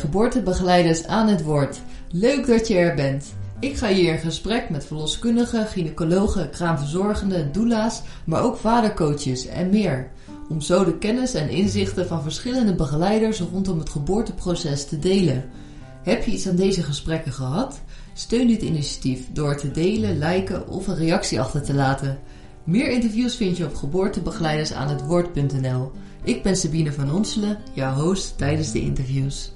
Geboortebegeleiders aan het Woord. Leuk dat je er bent. Ik ga hier in gesprek met verloskundigen, gynaecologen, kraamverzorgenden, doula's, maar ook vadercoaches en meer. Om zo de kennis en inzichten van verschillende begeleiders rondom het geboorteproces te delen. Heb je iets aan deze gesprekken gehad? Steun dit initiatief door te delen, liken of een reactie achter te laten. Meer interviews vind je op geboortebegeleidersaanhetwoord.nl. Ik ben Sabine van Onselen, jouw host tijdens de interviews.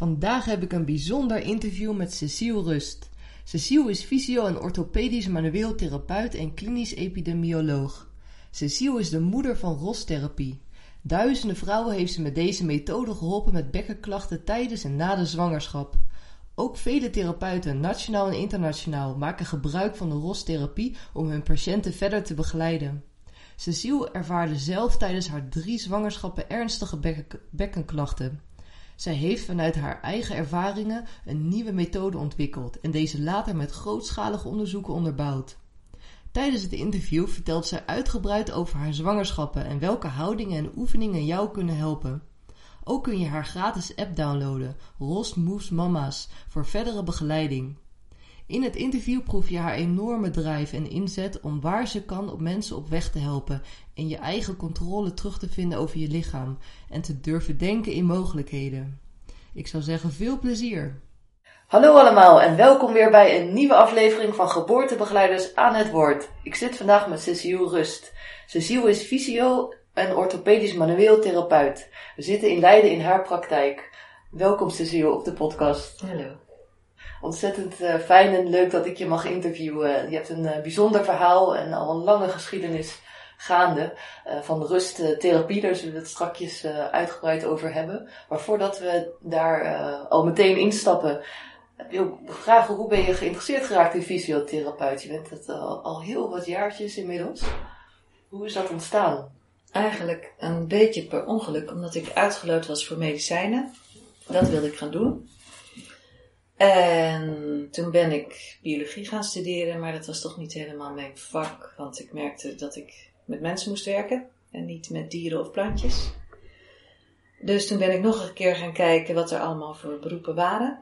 Vandaag heb ik een bijzonder interview met Cecile Rust. Cecile is fysio- en orthopedisch manueel therapeut en klinisch epidemioloog. Cecile is de moeder van rostherapie. Duizenden vrouwen heeft ze met deze methode geholpen met bekkenklachten tijdens en na de zwangerschap. Ook vele therapeuten, nationaal en internationaal, maken gebruik van de rostherapie om hun patiënten verder te begeleiden. Cecile ervaarde zelf tijdens haar drie zwangerschappen ernstige bekken bekkenklachten. Zij heeft vanuit haar eigen ervaringen een nieuwe methode ontwikkeld en deze later met grootschalige onderzoeken onderbouwd. Tijdens het interview vertelt zij uitgebreid over haar zwangerschappen en welke houdingen en oefeningen jou kunnen helpen. Ook kun je haar gratis app downloaden, Rost Moves Mama's, voor verdere begeleiding. In het interview proef je haar enorme drive en inzet om waar ze kan op mensen op weg te helpen en je eigen controle terug te vinden over je lichaam en te durven denken in mogelijkheden. Ik zou zeggen veel plezier! Hallo allemaal en welkom weer bij een nieuwe aflevering van Geboortebegeleiders aan het Woord. Ik zit vandaag met Cecile Rust. Cecile is fysio en orthopedisch manueel therapeut. We zitten in Leiden in haar praktijk. Welkom Cecile op de podcast. Hallo. Ontzettend uh, fijn en leuk dat ik je mag interviewen. Je hebt een uh, bijzonder verhaal en al een lange geschiedenis gaande uh, van rusttherapie. Daar zullen we het strakjes uitgebreid over hebben. Maar voordat we daar al meteen instappen, wil ik vragen hoe ben je geïnteresseerd geraakt in fysiotherapeut? Je bent het al, al heel wat jaartjes inmiddels. Hoe is dat ontstaan? Eigenlijk een beetje per ongeluk, omdat ik uitgeloot was voor medicijnen. Dat wilde ik gaan doen. En toen ben ik biologie gaan studeren, maar dat was toch niet helemaal mijn vak, want ik merkte dat ik met mensen moest werken en niet met dieren of plantjes. Dus toen ben ik nog een keer gaan kijken wat er allemaal voor beroepen waren.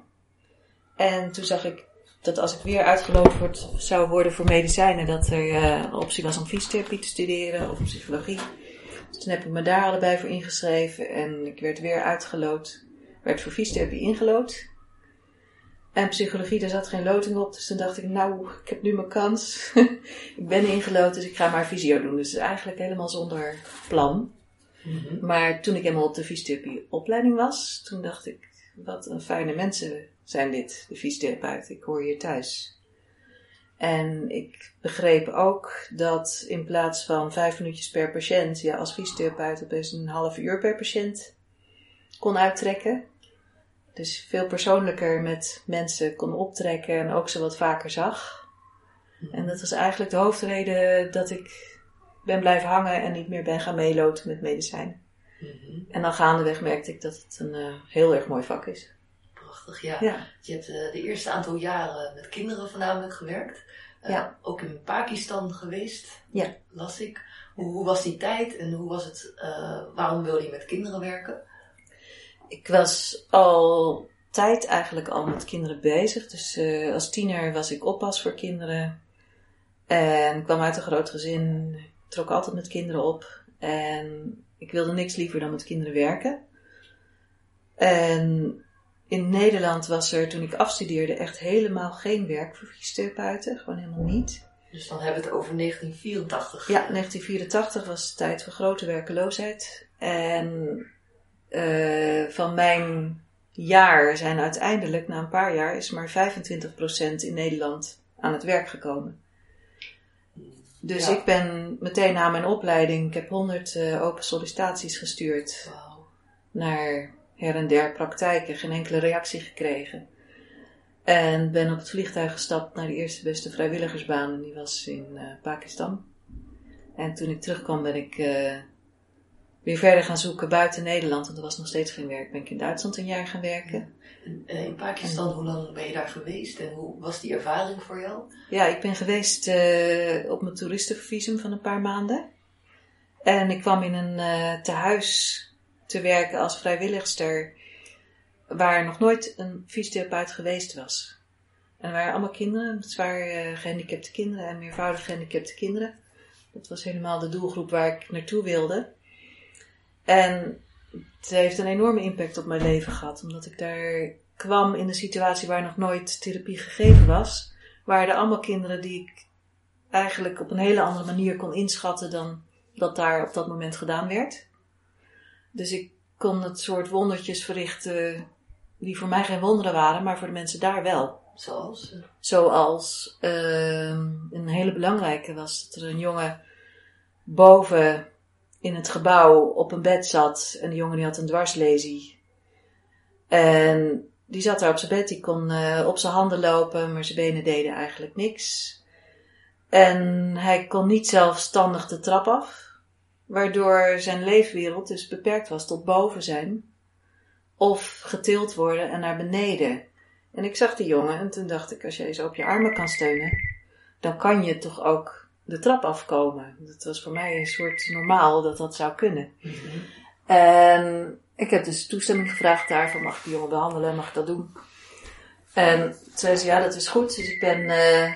En toen zag ik dat als ik weer uitgeloot word, zou worden voor medicijnen, dat er uh, een optie was om fysiotherapie te studeren of psychologie. Dus toen heb ik me daar allebei voor ingeschreven en ik werd weer uitgeloot. Werd voor fysiotherapie ingeloot. En psychologie, daar zat geen loting op. Dus toen dacht ik, nou, ik heb nu mijn kans. ik ben ingelood, dus ik ga maar fysio doen. Dus eigenlijk helemaal zonder plan. Mm-hmm. Maar toen ik helemaal op de fysiotherapie opleiding was, toen dacht ik, wat een fijne mensen zijn dit, de fysiotherapeuten. Ik hoor hier thuis. En ik begreep ook dat in plaats van vijf minuutjes per patiënt, ja, als fysiotherapeut opeens een half uur per patiënt kon uittrekken. Dus veel persoonlijker met mensen kon optrekken en ook ze wat vaker zag. En dat was eigenlijk de hoofdreden dat ik ben blijven hangen en niet meer ben gaan meeloten met medicijnen. Mm-hmm. En dan gaandeweg merkte ik dat het een uh, heel erg mooi vak is. Prachtig, ja. ja. Je hebt uh, de eerste aantal jaren met kinderen voornamelijk gewerkt. Uh, ja. Ook in Pakistan geweest, ja. las ik. Hoe, hoe, was die tijd en hoe was het, waarom wilde je met kinderen werken? Ik was al tijd eigenlijk al met kinderen bezig. Dus als tiener was ik oppas voor kinderen. En kwam uit een groot gezin, trok altijd met kinderen op. En ik wilde niks liever dan met kinderen werken. En in Nederland was er toen ik afstudeerde echt helemaal geen werk voor fysiotherapeuten. Gewoon helemaal niet. Dus dan hebben we het over 1984. Ja, 1984 was de tijd van grote werkeloosheid. En uh, van mijn jaar zijn uiteindelijk, na een paar jaar, is maar 25% in Nederland aan het werk gekomen. Dus ja. ik ben meteen na mijn opleiding, ik heb 100 uh, open sollicitaties gestuurd wow. naar her en der praktijken, geen enkele reactie gekregen. En ben op het vliegtuig gestapt naar de eerste beste vrijwilligersbaan en die was in uh, Pakistan. En toen ik terugkwam ben ik uh, weer verder gaan zoeken buiten Nederland. Want er was nog steeds geen werk. Ben ik in Duitsland een jaar gaan werken. En, eh, in Pakistan, hoe lang ben je daar geweest en hoe was die ervaring voor jou? Ja, ik ben geweest uh, op mijn toeristenvisum van een paar maanden. En ik kwam in een tehuis te werken als vrijwilligster waar nog nooit een fysiotherapeut geweest was. En waren allemaal kinderen, zwaar uh, gehandicapte kinderen en meervoudig gehandicapte kinderen. Dat was helemaal de doelgroep waar ik naartoe wilde. En het heeft een enorme impact op mijn leven gehad, omdat ik daar kwam in een situatie waar nog nooit therapie gegeven was. Waren er allemaal kinderen die ik eigenlijk op een hele andere manier kon inschatten dan dat daar op dat moment gedaan werd. Dus ik kon het soort wondertjes verrichten die voor mij geen wonderen waren, maar voor de mensen daar wel. Zoals? Zoals uh, een hele belangrijke was dat er een jongen boven in het gebouw op een bed zat. En die jongen die had een dwarslesie. En die zat daar op zijn bed, die kon uh, op zijn handen lopen, maar zijn benen deden eigenlijk niks. En hij kon niet zelfstandig de trap af, waardoor zijn leefwereld dus beperkt was tot boven zijn. Of getild worden en naar beneden. En ik zag die jongen en toen dacht ik, als jij zo op je armen kan steunen, dan kan je toch ook de trap afkomen. Dat was voor mij een soort normaal dat dat zou kunnen. Mhm. En ik heb dus toestemming gevraagd daarvan, mag ik die jongen behandelen, mag ik dat doen? En toen zei ze, ja dat is goed. Dus ik ben uh,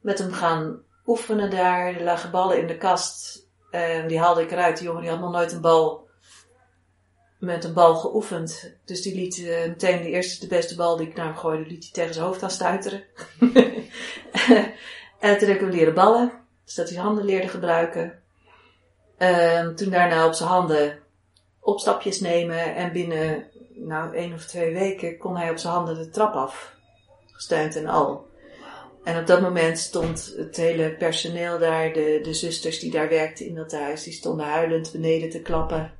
met hem gaan oefenen daar. Er lagen ballen in de kast. En die haalde ik eruit. Die jongen die had nog nooit een bal met een bal geoefend. Dus die liet uh, meteen de eerste, de beste bal die ik naar hem gooide, liet hij tegen zijn hoofd aan stuiteren. en toen heb leren ballen. Dus dat hij handen leerde gebruiken. Uh, toen daarna op zijn handen opstapjes nemen. En binnen nou, één of twee weken kon hij op zijn handen de trap af. Gesteund en al. En op dat moment stond het hele personeel daar, de, de zusters die daar werkten in dat huis, die stonden huilend beneden te klappen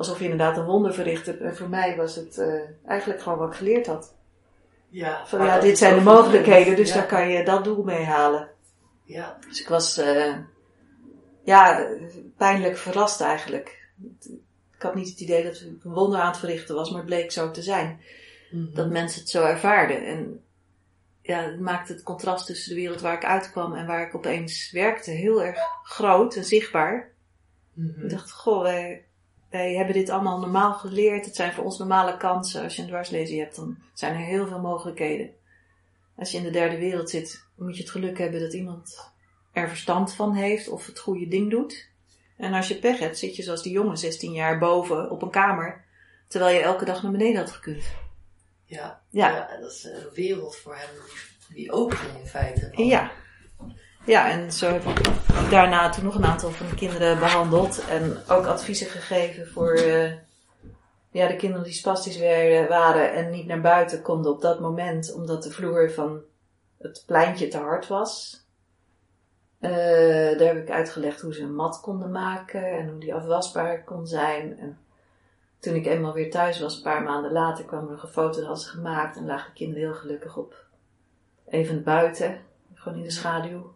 alsof je inderdaad een wonder verrichtte. En voor mij was het uh, eigenlijk gewoon wat ik geleerd had. Ja, Van ja, dit zijn de mogelijkheden, dus ja. daar kan je dat doel mee halen. Ja. Dus ik was, uh, ja, pijnlijk verrast eigenlijk. Ik had niet het idee dat ik een wonder aan het verrichten was, maar het bleek zo te zijn. Mm -hmm. Dat mensen het zo ervaarden. En ja, het maakte het contrast tussen de wereld waar ik uitkwam en waar ik opeens werkte heel erg groot en zichtbaar. Mm -hmm. Ik dacht, goh, wij, wij hebben dit allemaal normaal geleerd. Het zijn voor ons normale kansen. Als je een dwarslesie hebt, dan zijn er heel veel mogelijkheden. Als je in de derde wereld zit, moet je het geluk hebben dat iemand er verstand van heeft of het goede ding doet. En als je pech hebt, zit je zoals die jongen 16 jaar boven op een kamer, terwijl je elke dag naar beneden had gekund. Ja, Ja. dat is een wereld voor hem die, die open in feite. Ja. Ja, en zo heb ik daarna toen nog een aantal van de kinderen behandeld en ook adviezen gegeven voor uh, ja, de kinderen die spastisch werden, waren en niet naar buiten konden op dat moment, omdat de vloer van het pleintje te hard was. Uh, daar heb ik uitgelegd hoe ze een mat konden maken en hoe die afwasbaar kon zijn. En toen ik eenmaal weer thuis was, een paar maanden later, kwam er een foto dat ze gemaakt en lagen de kinderen heel gelukkig op. Even buiten, gewoon in de schaduw.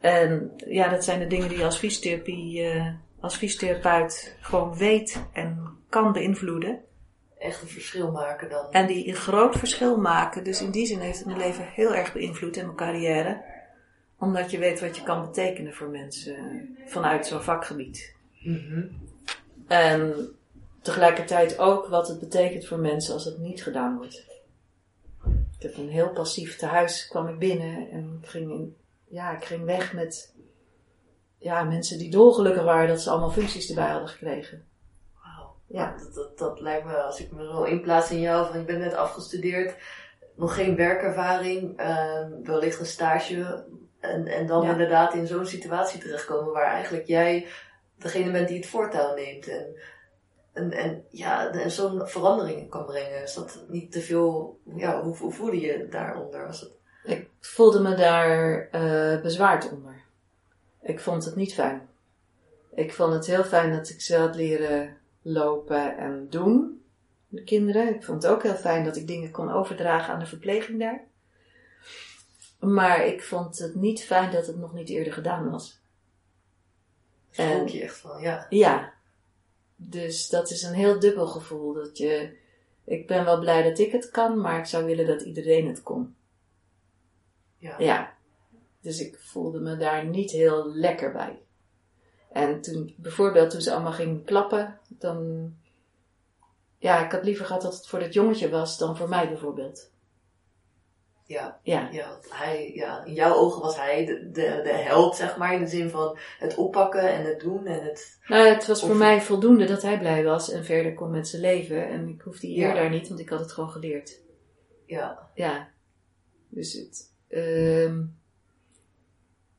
En ja, dat zijn de dingen die je als fysiotherapie, uh, als fysiotherapeut gewoon weet en kan beïnvloeden. Echt een verschil maken dan. En die een groot verschil maken. Dus in die zin heeft het mijn leven heel erg beïnvloed en mijn carrière. Omdat je weet wat je kan betekenen voor mensen vanuit zo'n vakgebied. Mm -hmm. En tegelijkertijd ook wat het betekent voor mensen als het niet gedaan wordt. Ik heb een heel passief tehuis, kwam ik binnen en ik ging, in, ja, ik ging weg met ja, mensen die dolgelukkig waren dat ze allemaal functies erbij hadden gekregen. Wauw. Ja. Dat, dat, dat, lijkt me, als ik me zo inplaats in jou, van ik ben net afgestudeerd, nog geen werkervaring, uh, wellicht een stage. En, en dan Ja. inderdaad in zo'n situatie terechtkomen waar eigenlijk jij degene bent die het voortouw neemt. En, en, en ja, zo'n verandering kan brengen. Is dat niet te veel, ja, hoe, hoe voelde je daaronder? Was het... Ik voelde me daar uh, bezwaard onder. Ik vond het niet fijn. Ik vond het heel fijn dat ik ze had leren lopen en doen. De kinderen. Ik vond het ook heel fijn dat ik dingen kon overdragen aan de verpleging daar. Maar ik vond het niet fijn dat het nog niet eerder gedaan was. Voel En- je echt van, ja. Ja. Dus dat is een heel dubbel gevoel. Dat je, ik ben wel blij dat ik het kan, maar ik zou willen dat iedereen het kon. Ja. Ja. Dus ik voelde me daar niet heel lekker bij. En toen, bijvoorbeeld toen ze allemaal gingen klappen, dan... Ja, ik had liever gehad dat het voor dat jongetje was dan voor mij bijvoorbeeld. Ja. Ja. Ja, hij, ja, in jouw ogen was hij de, de, de held, zeg maar, in de zin van het oppakken en het doen en het... Nou, het was voor Of- mij voldoende dat hij blij was en verder kon met zijn leven. En ik hoefde Ja. daar niet, want ik had het gewoon geleerd. Ja, Ja. Dus het. ehm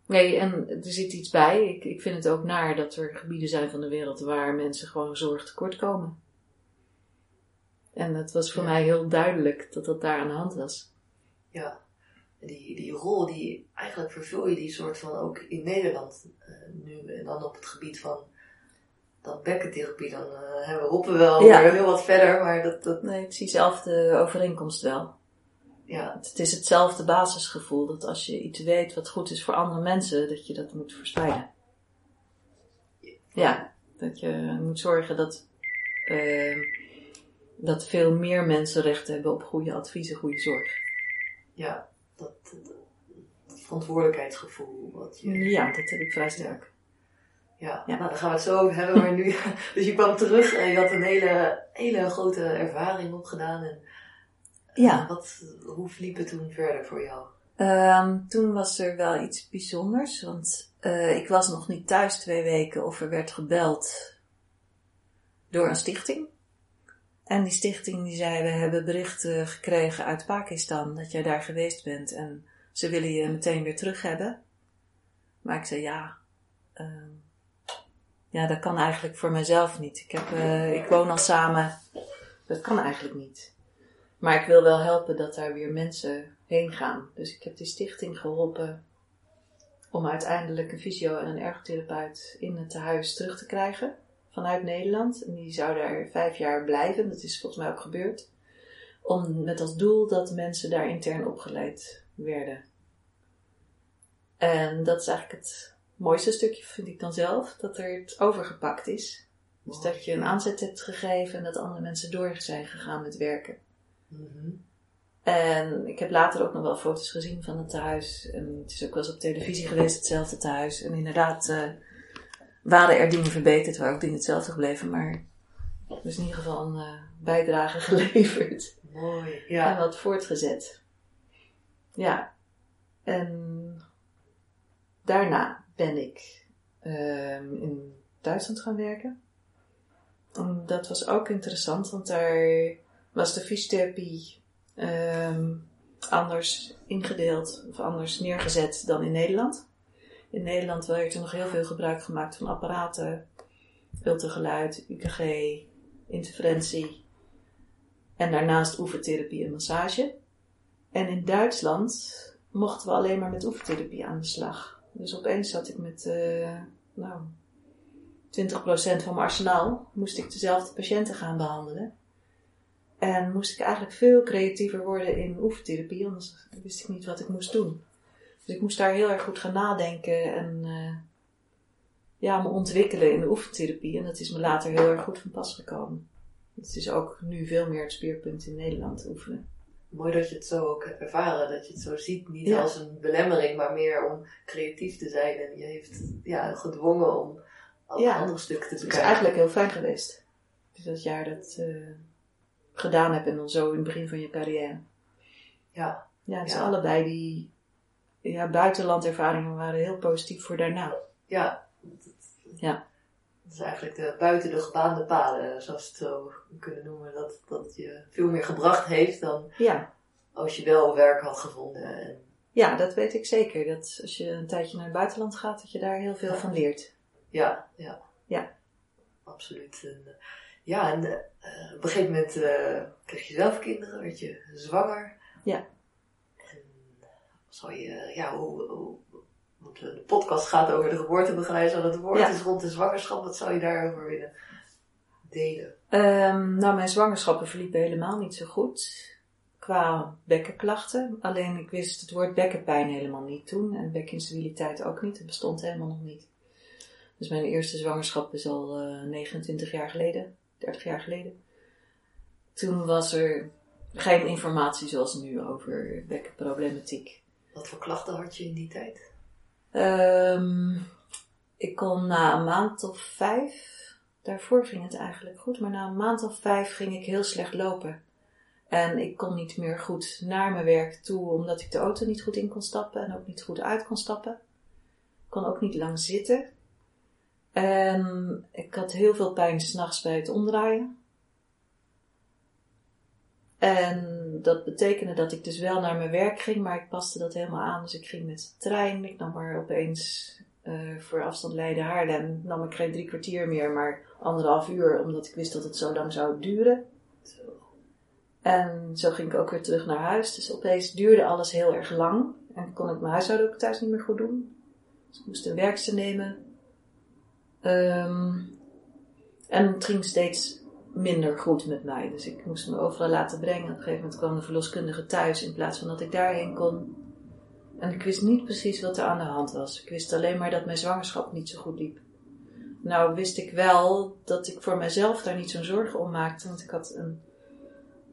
nee, en er zit iets bij. Ik, ik vind het ook naar dat er gebieden zijn van de wereld waar mensen gewoon zorg tekort komen. En het was voor Ja. mij heel duidelijk dat dat daar aan de hand was. Ja. Die, die rol, die eigenlijk vervul je die soort van ook in Nederland eh, nu. En dan op het gebied van dan bekkentherapie. Dan eh, hebben we hoppen wel Ja. weer heel wat verder, maar dat, dat Nee, ik zie dezelfde overeenkomst wel. ja, Het is hetzelfde basisgevoel dat als je iets weet wat goed is voor andere mensen, dat je dat moet verspreiden. Ja, dat je moet zorgen dat, ehm, dat veel meer mensen recht hebben op goede adviezen, goede zorg. Ja, dat, dat, dat verantwoordelijkheidsgevoel wat je... Ja, dat heb ik vrij sterk. Ja, Ja. nou dan gaan we het zo over hebben, maar nu, dus je kwam terug en je had een hele, hele grote ervaring opgedaan en Ja, wat, hoe verliep het toen verder voor jou? Ehm, toen was er wel iets bijzonders, want eh, ik was nog niet thuis twee weken of er werd gebeld door een stichting. En die stichting die zei, we hebben berichten gekregen uit Pakistan dat jij daar geweest bent en ze willen je meteen weer terug hebben. Maar ik zei, ja, ehm, ja, dat kan eigenlijk voor mezelf niet. Ik, heb, eh, ik woon al samen, dat kan eigenlijk niet. Maar ik wil wel helpen dat daar weer mensen heen gaan. Dus ik heb die stichting geholpen om uiteindelijk een fysio en een ergotherapeut in het tehuis terug te krijgen vanuit Nederland. En die zou daar vijf jaar blijven, dat is volgens mij ook gebeurd. Om, met als doel dat mensen daar intern opgeleid werden. En dat is eigenlijk het mooiste stukje, vind ik dan zelf, dat er het overgepakt is. Dus dat je een aanzet hebt gegeven en dat andere mensen door zijn gegaan met werken. Mhm. En ik heb later ook nog wel foto's gezien van het tehuis. En het is ook wel eens op televisie geweest, hetzelfde tehuis. En inderdaad eh, waren er dingen verbeterd, waren ook dingen hetzelfde gebleven. Maar er is in ieder geval een eh, bijdrage geleverd. Mooi, En ja. wat voortgezet. Ja. En daarna ben ik ehm, in Duitsland gaan werken. En dat was ook interessant, want daar was de fysiotherapie ehm, anders ingedeeld of anders neergezet dan in Nederland. In Nederland werd er nog heel veel gebruik gemaakt van apparaten, ultrageluid, UKG, interferentie en daarnaast oefentherapie en massage. En in Duitsland mochten we alleen maar met oefentherapie aan de slag. Dus opeens zat ik met eh nou, 20% van mijn arsenaal. Moest ik dezelfde patiënten gaan behandelen. En moest ik eigenlijk veel creatiever worden in oefentherapie, anders wist ik niet wat ik moest doen. Dus ik moest daar heel erg goed gaan nadenken en eh, ja, me ontwikkelen in de oefentherapie. En dat is me later heel erg goed van pas gekomen. Het is ook nu veel meer het speerpunt in Nederland oefenen. Mooi dat je het zo ook hebt ervaren, dat je het zo ziet. Niet Ja. als een belemmering, maar meer om creatief te zijn. En je heeft ja, gedwongen om ook Ja. andere stukken te Het is bekijken. eigenlijk heel fijn geweest. Dus dat jaar dat eh, gedaan heb en dan zo in het begin van je carrière. Ja, Ja, dus Ja. allebei die ja, buitenlandervaringen waren heel positief voor daarna. ja. Ja. Dat is eigenlijk de, buiten de gebaande paden, zoals we het zo kunnen noemen. Dat, dat je veel meer gebracht heeft dan Ja. als je wel werk had gevonden. En, ja, dat weet ik zeker. Dat als je een tijdje naar het buitenland gaat, dat je daar heel veel Ja. van leert. ja, ja. Ja. Absoluut. En, eh, ja, en eh, op een gegeven moment eh, kreeg je zelf kinderen, werd je zwanger. Ja. Zou je, ja, hoe, hoe, want de podcast gaat over de geboortebegeleiding, zo dat woord Ja. is rond de zwangerschap. Wat zou je daarover willen delen? Ehm, nou, mijn zwangerschappen verliepen helemaal niet zo goed. Qua bekkenklachten. Alleen ik wist het woord bekkenpijn helemaal niet toen. En bekkeninstabiliteit ook niet. Het bestond helemaal nog niet. Dus mijn eerste zwangerschap is al uh, 29 jaar geleden, 30 jaar geleden. Toen was er geen informatie zoals nu over bekkenproblematiek. Wat voor klachten had je in die tijd? Um, ik kon na een maand of vijf, daarvoor ging het eigenlijk goed, maar na een maand of vijf ging ik heel slecht lopen. En ik kon niet meer goed naar mijn werk toe, omdat ik de auto niet goed in kon stappen en ook niet goed uit kon stappen. Ik kon ook niet lang zitten. En ik had heel veel pijn s'nachts bij het omdraaien. En dat betekende dat ik dus wel naar mijn werk ging, maar ik paste dat helemaal aan. Dus ik ging met de trein. Ik nam maar opeens uh, voor afstand Leiden Haarlem nam ik geen drie kwartier meer, maar anderhalf uur, omdat ik wist dat het zo lang zou duren. En zo ging ik ook weer terug naar huis. Dus opeens duurde alles heel erg lang. En kon ik mijn huishouden ook thuis niet meer goed doen. Dus ik moest een werkster nemen. Um, en het ging steeds minder goed met mij. Dus ik moest me overal laten brengen. Op een gegeven moment kwam de verloskundige thuis in plaats van dat ik daarheen kon. En ik wist niet precies wat er aan de hand was. Ik wist alleen maar dat mijn zwangerschap niet zo goed liep. Nou wist ik wel dat ik voor mezelf daar niet zo'n zorgen om maakte. Want ik had een,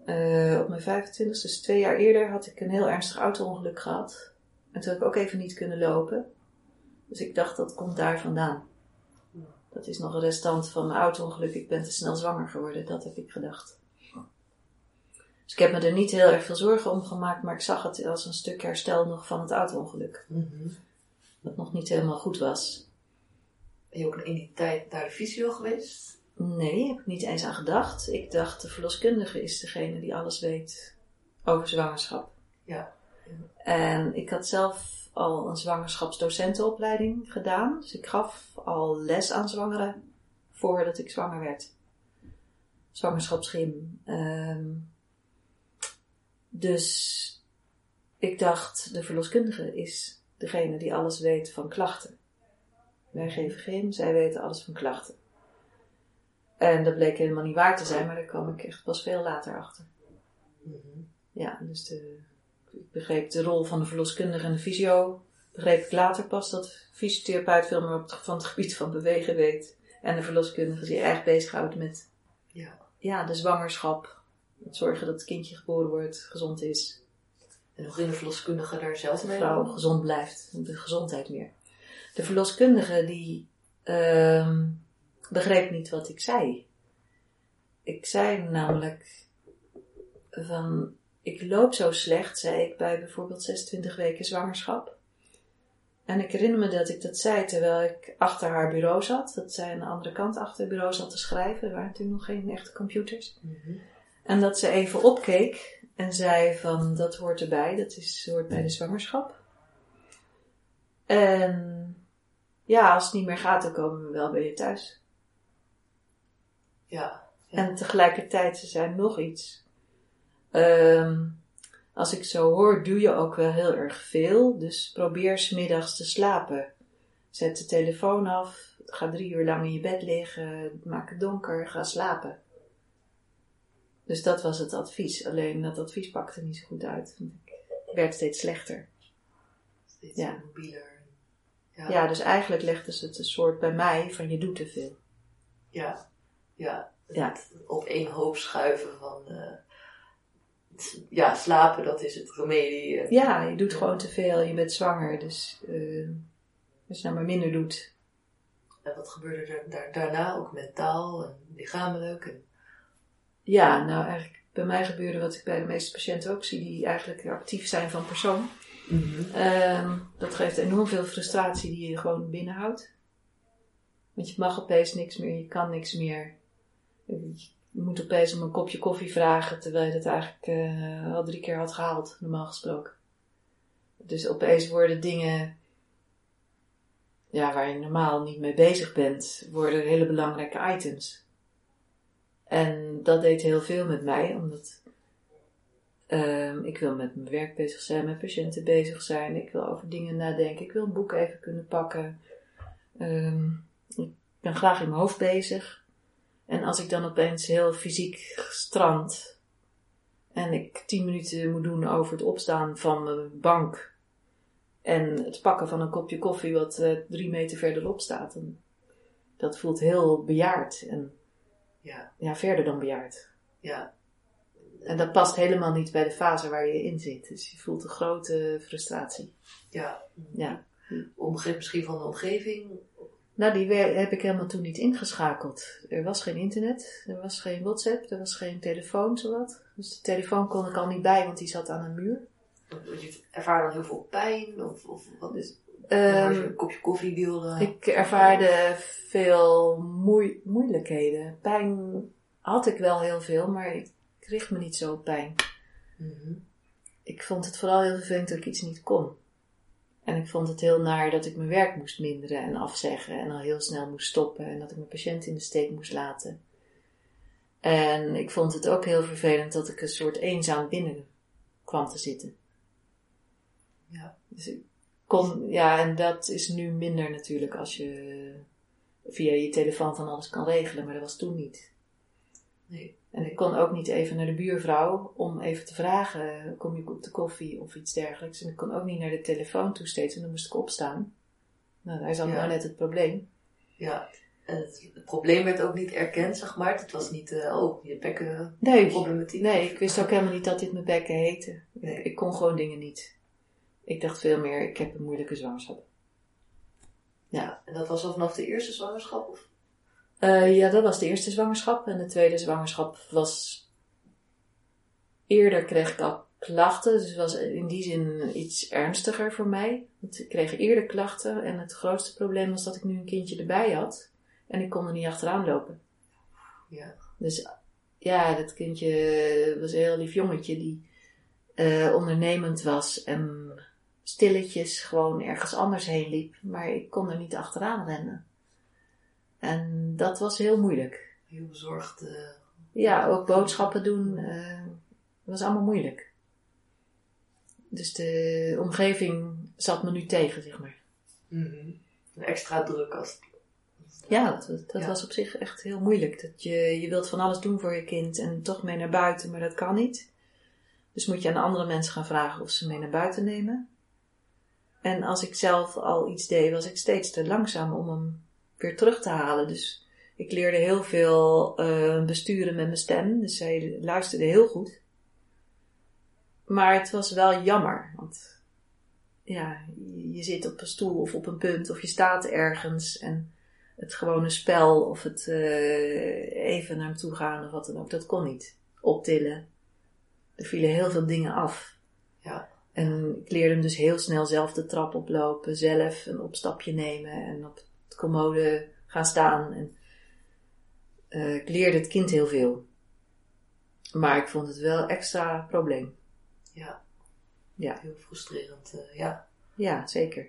uh, op mijn 25 dus twee jaar eerder, had ik een heel ernstig auto-ongeluk gehad. En toen had ik ook even niet kunnen lopen. Dus ik dacht dat komt daar vandaan. Dat is nog een restant van mijn auto-ongeluk. Ik ben te snel zwanger geworden, dat heb ik gedacht. Dus ik heb me er niet heel erg veel zorgen om gemaakt, maar ik zag het als een stuk herstel nog van het auto-ongeluk. Mm Wat nog niet helemaal goed was. Ben je ook in die tijd naar de fysio geweest? Nee, heb ik niet eens aan gedacht. Ik dacht, de verloskundige is degene die alles weet over zwangerschap. Ja. En ik had zelf al een zwangerschapsdocentenopleiding gedaan. Dus ik gaf al les aan zwangeren voordat ik zwanger werd. Zwangerschapsgym. Um, dus ik dacht, de verloskundige is degene die alles weet van klachten. Wij geven geen, zij weten alles van klachten. En dat bleek helemaal niet waar te zijn, maar daar kwam ik echt pas veel later achter. Mhm. Ja, dus de, ik begreep de rol van de verloskundige en de fysio. Begreep ik later pas dat de fysiotherapeut veel meer op het, van het gebied van bewegen weet. En de verloskundige zich erg bezighoudt met ja. Ja, de zwangerschap, zorgen dat het kindje geboren wordt, gezond is. En hoe ging de verloskundige daar zelf mee? De vrouw gezond blijft, de gezondheid meer. De verloskundige die uh, begreep niet wat ik zei. Ik zei namelijk van, ik loop zo slecht, zei ik bij bijvoorbeeld 26 weken zwangerschap. En ik herinner me dat ik dat zei terwijl ik achter haar bureau zat. Dat zij aan de andere kant achter het bureau zat te schrijven. Er waren toen nog geen echte computers. Mm en dat ze even opkeek en zei van dat hoort erbij, dat is, hoort bij de zwangerschap. En ja, als het niet meer gaat, dan komen we wel bij je thuis. Ja. En tegelijkertijd, ze zei nog iets. Um, als ik zo hoor, doe je ook wel heel erg veel. Dus probeer smiddags te slapen. Zet de telefoon af. Ga drie uur lang in je bed liggen. Maak het donker. Ga slapen. Dus dat was het advies. Alleen dat advies pakte niet zo goed uit. Ik werd steeds slechter. Steeds ja. mobieler. Ja. ja, dus eigenlijk legden ze het een soort bij mij van je doet te veel. Ja, ja. ja. op één hoop schuiven van... Uh, ja, slapen, dat is het remedie. Eh. Ja, je doet gewoon te veel. Je bent zwanger, dus uh, als je nou maar minder doet. En wat gebeurde er daar, daarna ook mentaal en lichamelijk? En... Ja, nou eigenlijk bij mij gebeurde wat ik bij de meeste patiënten ook zie, die eigenlijk actief zijn van persoon. Mhm. Ehm, dat geeft enorm veel frustratie die je gewoon binnenhoudt. Want je mag opeens niks meer, je kan niks meer. Je moet opeens om een kopje koffie vragen, terwijl je dat eigenlijk uh, al drie keer had gehaald, normaal gesproken. Dus opeens worden dingen ja, waar je normaal niet mee bezig bent, worden hele belangrijke items. En dat deed heel veel met mij, omdat um, ik wil met mijn werk bezig zijn, met patiënten bezig zijn, ik wil over dingen nadenken, ik wil een boek even kunnen pakken. Um, ik ben graag in mijn hoofd bezig. En als ik dan opeens heel fysiek strand en ik tien minuten moet doen over het opstaan van mijn bank en het pakken van een kopje koffie wat uh, drie meter verderop staat, dat voelt heel bejaard. En Ja, ja, verder dan bejaard. ja. En dat past helemaal niet bij de fase waar je in zit. Dus je voelt een grote frustratie. Ja. Ja. Omge misschien van de omgeving. Nou, die heb ik helemaal toen niet ingeschakeld. Er was geen internet, er was geen WhatsApp, er was geen telefoon, zowat. Dus de telefoon kon ik al niet bij, want die zat aan een muur. Je ervaart dan heel veel pijn. Of, of wat is Ehm, je een kopje koffie wilde. ik ervaarde veel moei- moeilijkheden. Pijn had ik wel heel veel, maar ik kreeg me niet zo op pijn. Mhm. Ik vond het vooral heel vervelend dat ik iets niet kon. En ik vond het heel naar dat ik mijn werk moest minderen en afzeggen en al heel snel moest stoppen en dat ik mijn patiënt in de steek moest laten. En ik vond het ook heel vervelend dat ik een soort eenzaam binnen kwam te zitten. Ja. Dus ik kon, ja, en dat is nu minder natuurlijk als je via je telefoon van alles kan regelen, maar dat was toen niet. Nee. En ik kon ook niet even naar de buurvrouw om even te vragen, kom je op de koffie of iets dergelijks. En ik kon ook niet naar de telefoon toe steeds en dan moest ik opstaan. Nou, daar zat Ja. nou net het probleem. Ja. En het, het probleem werd ook niet erkend, zeg maar. Het was niet, eh, oh, je bekken Nee, problematiek. nee, ik wist ook helemaal niet dat dit mijn bekken heette. Nee. Ik, ik kon gewoon dingen niet. Ik dacht veel meer, ik heb een moeilijke zwangerschap. Ja. En dat was al vanaf de eerste zwangerschap? Of? Eh, ja, dat was de eerste zwangerschap. En de tweede zwangerschap was. Eerder kreeg ik al klachten, dus het was in die zin iets ernstiger voor mij. Want ik kreeg eerder klachten en het grootste probleem was dat ik nu een kindje erbij had. En ik kon er niet achteraan lopen. Ja. Dus ja, dat kindje was een heel lief jongetje die eh, ondernemend was en stilletjes gewoon ergens anders heen liep. Maar ik kon er niet achteraan rennen. En dat was heel moeilijk. Heel bezorgd. eh, Ja, ook boodschappen doen eh, was allemaal moeilijk. Dus de omgeving zat me nu tegen, zeg maar. mhm. Een extra druk als Ja, dat, dat Ja. was op zich echt heel moeilijk. Dat je, je wilt van alles doen voor je kind en toch mee naar buiten, maar dat kan niet. Dus moet je aan andere mensen gaan vragen of ze mee naar buiten nemen. En als ik zelf al iets deed, was ik steeds te langzaam om hem weer terug te halen. Dus ik leerde heel veel eh, besturen met mijn stem. Dus zij luisterde heel goed. Maar het was wel jammer. Want ja, je- zit op een stoel of op een punt of je staat ergens. En het gewone spel of het eh, even naar hem toe gaan of wat dan ook, dat kon niet. Optillen. Er vielen heel veel dingen af. Ja. En ik leerde hem dus heel snel zelf de trap oplopen, zelf een opstapje nemen en op commode gaan staan. En, eh, ik leerde het kind heel veel. Maar ik vond het wel extra probleem. Ja. Ja. Heel frustrerend. eh, ja. Ja, zeker.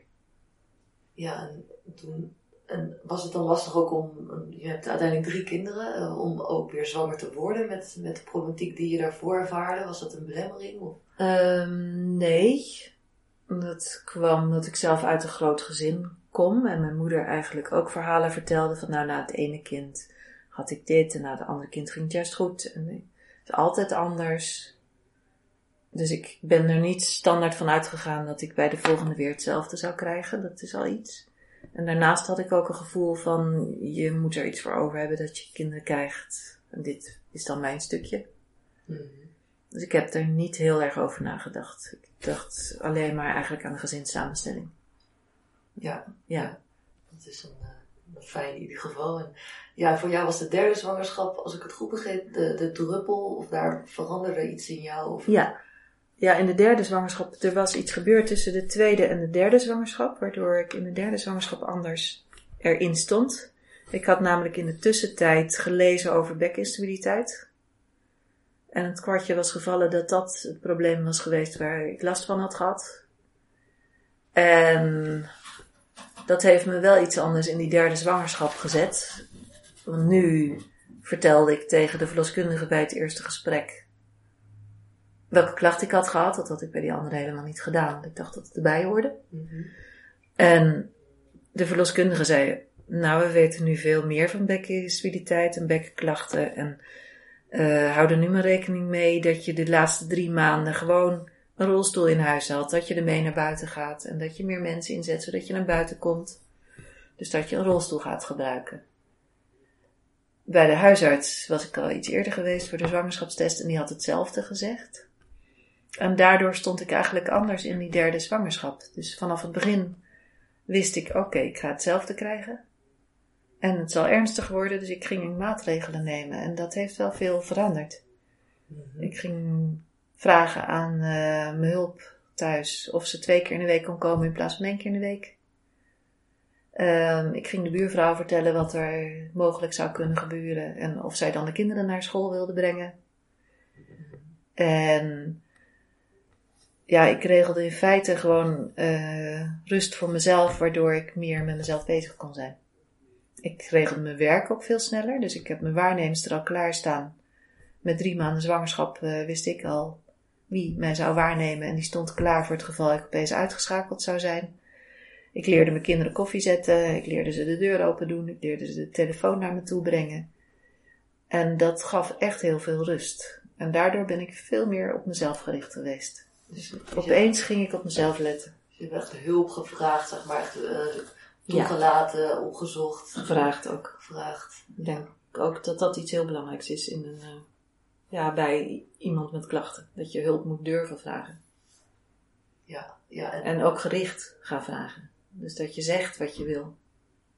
Ja, en toen. En was het dan lastig ook om. Je hebt uiteindelijk drie kinderen. eh, om ook weer zwanger te worden met, met de problematiek die je daarvoor ervaarde. Was dat een belemmering? Of? Ehm, nee. Dat kwam omdat ik zelf uit een groot gezin kom. En mijn moeder eigenlijk ook verhalen vertelde. Van nou, na het ene kind had ik dit. En na het andere kind ging het juist goed. En het is altijd anders. Dus ik ben er niet standaard van uitgegaan dat ik bij de volgende weer hetzelfde zou krijgen. Dat is al iets. En daarnaast had ik ook een gevoel van, je moet er iets voor over hebben dat je kinderen krijgt. En dit is dan mijn stukje. Dus ik heb er niet heel erg over nagedacht. Ik dacht alleen maar eigenlijk aan de gezinssamenstelling. Ja, Ja. dat is een, eh, een fijn in ieder geval. En ja, voor jou was de derde zwangerschap, als ik het goed begreep, de, de druppel. Of daar veranderde iets in jou? Of... Ja. Ja, in de derde zwangerschap, er was iets gebeurd tussen de tweede en de derde zwangerschap, waardoor ik in de derde zwangerschap anders erin stond. Ik had namelijk in de tussentijd gelezen over bekinstabiliteit. En het kwartje was gevallen dat dat het probleem was geweest waar ik last van had gehad. En dat heeft me wel iets anders in die derde zwangerschap gezet. Want nu vertelde ik tegen de verloskundige bij het eerste gesprek welke klacht ik had gehad. Dat had ik bij die andere helemaal niet gedaan. Ik dacht dat het erbij hoorde. Mhm. En de verloskundige zei, nou we weten nu veel meer van bekkenstabiliteit en bekkenklachten. En eh hou er nu maar rekening mee dat je de laatste drie maanden gewoon een rolstoel in huis had. Dat je ermee naar buiten gaat en dat je meer mensen inzet zodat je naar buiten komt. Dus dat je een rolstoel gaat gebruiken. bij de huisarts was ik al iets eerder geweest voor de zwangerschapstest en die had hetzelfde gezegd. En daardoor stond ik eigenlijk anders in die derde zwangerschap. Dus vanaf het begin wist ik, oké, ik ga hetzelfde krijgen. En het zal ernstig worden, dus ik ging maatregelen nemen. En dat heeft wel veel veranderd. Mhm. Ik ging vragen aan eh, mijn hulp thuis of ze twee keer in de week kon komen in plaats van één keer in de week. Ehm, ik ging de buurvrouw vertellen wat er mogelijk zou kunnen gebeuren en of zij dan de kinderen naar school wilde brengen. En ja, ik regelde in feite gewoon eh, rust voor mezelf, waardoor ik meer met mezelf bezig kon zijn. Ik regelde mijn werk ook veel sneller, dus ik heb mijn waarnemers er al klaarstaan. Met drie maanden zwangerschap eh, wist ik al wie mij zou waarnemen en die stond klaar voor het geval ik opeens uitgeschakeld zou zijn. Ik leerde mijn kinderen koffie zetten, ik leerde ze de deur open doen, ik leerde ze de telefoon naar me toe brengen. En dat gaf echt heel veel rust. En daardoor ben ik veel meer op mezelf gericht geweest. Dus hebt- Opeens ging ik op mezelf letten. je hebt echt hulp gevraagd, zeg maar, echt eh, toegelaten, opgezocht, Gevraagd ook. gevraagd. Ik denk ook dat dat iets heel belangrijks is in een, eh, ja, bij iemand met klachten. Dat je hulp moet durven vragen. Ja, ja. En, En ook gericht gaan vragen. Dus dat je zegt wat je wil.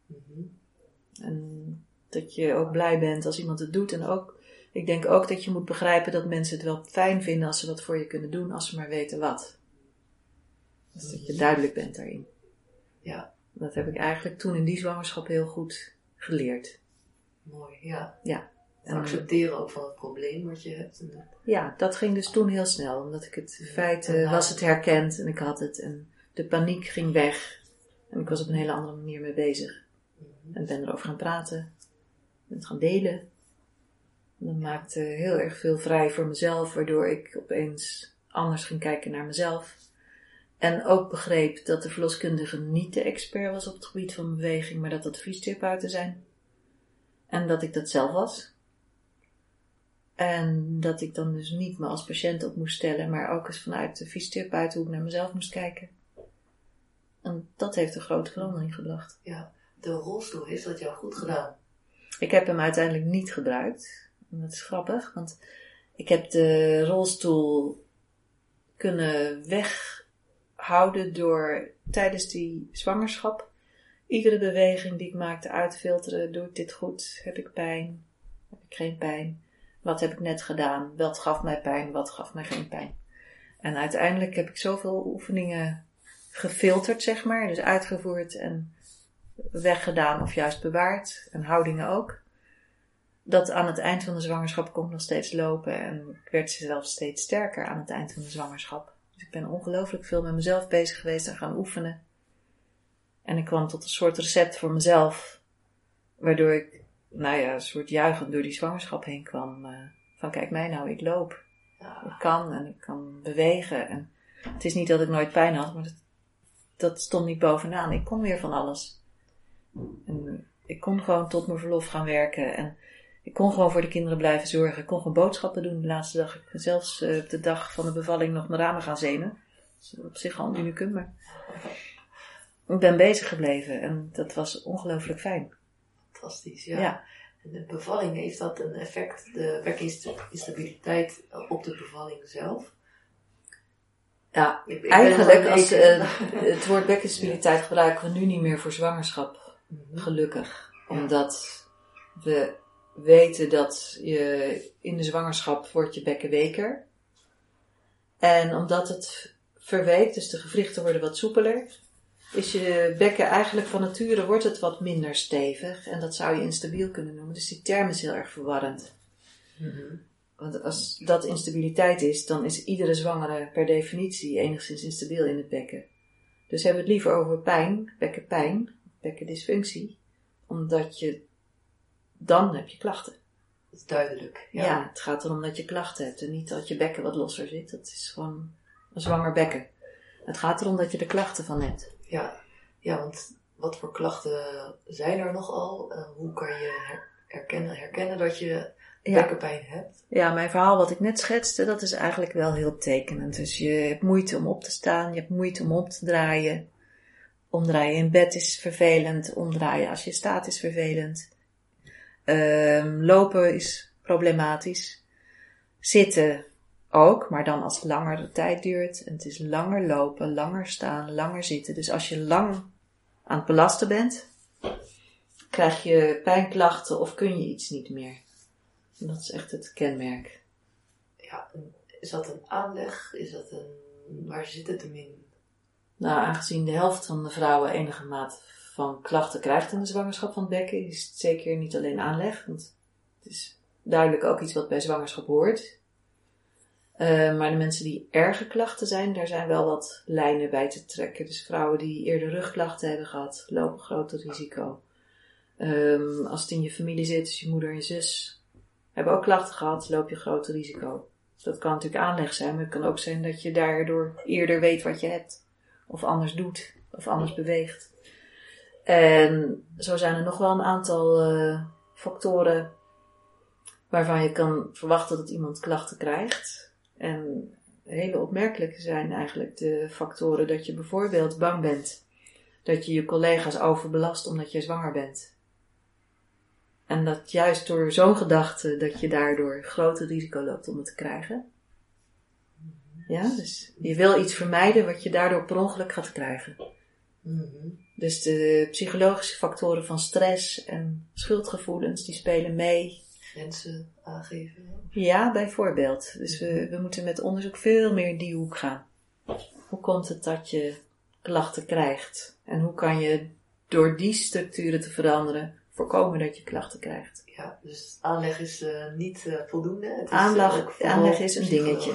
Mhm. En dat je ook blij bent als iemand het doet. En ook, ik denk ook dat je moet begrijpen dat mensen het wel fijn vinden als ze wat voor je kunnen doen, als ze maar weten wat. Dus dat je duidelijk bent daarin. Ja, Dat heb ik eigenlijk toen in die zwangerschap heel goed geleerd. mooi. Ja. Ja. En accepteren ook van het probleem wat je hebt. En, dat- Ja, dat ging dus toen heel snel. Omdat ik het in feite Ja. was het herkend en ik had het. En de paniek ging weg. En ik was op een hele andere manier mee bezig. Mhm. En ben erover gaan praten. Ben het gaan delen. En dat maakte heel erg veel vrij voor mezelf. Waardoor ik opeens anders ging kijken naar mezelf. En ook begreep dat de verloskundige niet de expert was op het gebied van beweging. Maar dat dat fysiotherapeuten zijn. En dat ik dat zelf was. En dat ik dan dus niet me als patiënt op moest stellen, maar ook eens vanuit de fysiotherapeut hoe ik naar mezelf moest kijken. En dat heeft een grote verandering gebracht. ja. De rolstoel heeft dat jou goed gedaan. Ik heb hem uiteindelijk niet gebruikt. En dat is grappig, want ik heb de rolstoel kunnen weghouden door tijdens die zwangerschap iedere beweging die ik maakte uit te filteren. Doe ik dit goed? Heb ik pijn? Heb ik geen pijn? Wat heb ik net gedaan? Wat gaf mij pijn? Wat gaf mij geen pijn? En uiteindelijk heb ik zoveel oefeningen gefilterd, zeg maar. Dus uitgevoerd en weggedaan of juist bewaard. En houdingen ook. Dat aan het eind van de zwangerschap kon ik nog steeds lopen. En ik werd zelfs steeds sterker aan het eind van de zwangerschap. Dus ik ben ongelooflijk veel met mezelf bezig geweest en gaan oefenen. En ik kwam tot een soort recept voor mezelf. Waardoor ik, nou ja, een soort juichend door die zwangerschap heen kwam. eh, van kijk mij nou, ik loop. Ja. Ik kan en ik kan bewegen. En het is niet dat ik nooit pijn had, maar dat, dat stond niet bovenaan. Ik kon weer van alles. En ik kon gewoon tot mijn verlof gaan werken. En ik kon gewoon voor de kinderen blijven zorgen. Ik kon gewoon boodschappen doen de laatste dag. Ik ben zelfs eh, op de dag van de bevalling nog mijn ramen gaan zemen. Dat is op zich al een unicum, maar... Ik ben bezig gebleven en dat was ongelooflijk fijn. Fantastisch, ja. Ja. En de bevalling, heeft dat een effect, de werkinstabiliteit op de bevalling zelf? Ja, Ik- eigenlijk als een- eh, het woord bekkenstabiliteit gebruiken we nu niet meer voor zwangerschap. Mhm. Gelukkig. Omdat we weten dat je in de zwangerschap wordt je bekken weker. En omdat het verweekt, dus de gewrichten worden wat soepeler, is je bekken eigenlijk van nature wordt het wat minder stevig. En dat zou je instabiel kunnen noemen. Dus die term is heel erg verwarrend. Mhm. Want als dat instabiliteit is, dan is iedere zwangere per definitie enigszins instabiel in het bekken. Dus hebben we het liever over pijn, bekkenpijn, bekkendysfunctie, omdat je, dan heb je klachten. Dat is duidelijk. Ja. Ja. het gaat erom dat je klachten hebt en niet dat je bekken wat losser zit. Dat is gewoon een zwanger bekken. Het gaat erom dat je er klachten van hebt. Ja. ja, want wat voor klachten zijn er nogal? Uh, hoe kan je her- herkennen, herkennen dat je Ja. bekkenpijn hebt? Ja, mijn verhaal wat ik net schetste, dat is eigenlijk wel heel tekenend. Dus je hebt moeite om op te staan, je hebt moeite om op te draaien. Omdraaien in bed is vervelend, omdraaien als je staat is vervelend. Ehm, lopen is problematisch. Zitten ook, maar dan als het langere tijd duurt. En het is langer lopen, langer staan, langer zitten. Dus als je lang aan het belasten bent, krijg je pijnklachten of kun je iets niet meer. En dat is echt het kenmerk. Ja, is dat een aanleg? Is dat een... Waar zit het hem in? Nou, aangezien de helft van de vrouwen enige maat van klachten krijgt in de zwangerschap van het bekken, is het zeker niet alleen aanleg. Want het is duidelijk ook iets wat bij zwangerschap hoort. Uh, maar de mensen die erge klachten zijn, daar zijn wel wat lijnen bij te trekken. Dus vrouwen die eerder rugklachten hebben gehad, lopen groter risico. Um, als het in je familie zit, dus je moeder en je zus hebben ook klachten gehad, loop je groter risico. Dat kan natuurlijk aanleg zijn, maar het kan ook zijn dat je daardoor eerder weet wat je hebt. Of anders doet, of anders beweegt. En zo zijn er nog wel een aantal uh, factoren waarvan je kan verwachten dat iemand klachten krijgt. En hele opmerkelijke zijn eigenlijk de factoren dat je bijvoorbeeld bang bent dat je je collega's overbelast omdat je zwanger bent. En dat juist door zo'n gedachte dat je daardoor groter risico loopt om het te krijgen. Ja, dus je wil iets vermijden wat je daardoor per ongeluk gaat krijgen. Mm Dus de psychologische factoren van stress en schuldgevoelens, die spelen mee. Grenzen aangeven. Ja, bijvoorbeeld. Dus we, we moeten met onderzoek veel meer in die hoek gaan. Hoe komt het dat je klachten krijgt? En hoe kan je door die structuren te veranderen voorkomen dat je klachten krijgt? Ja, dus aanleg is uh, niet uh, voldoende. Het is aanleg, aanleg is een dingetje.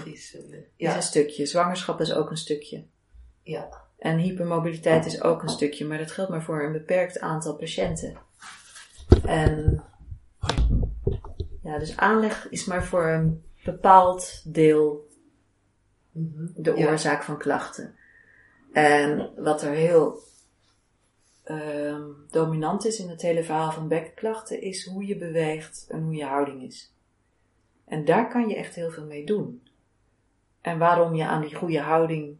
Ja. Is een stukje. Zwangerschap is ook een stukje. Ja. En hypermobiliteit is ook een stukje, maar dat geldt maar voor een beperkt aantal patiënten. En ja, dus aanleg is maar voor een bepaald deel de oorzaak van klachten. En wat er heel uh, dominant is in het hele verhaal van bekkenklachten, is hoe je beweegt en hoe je houding is. En daar kan je echt heel veel mee doen. En waarom je aan die goede houding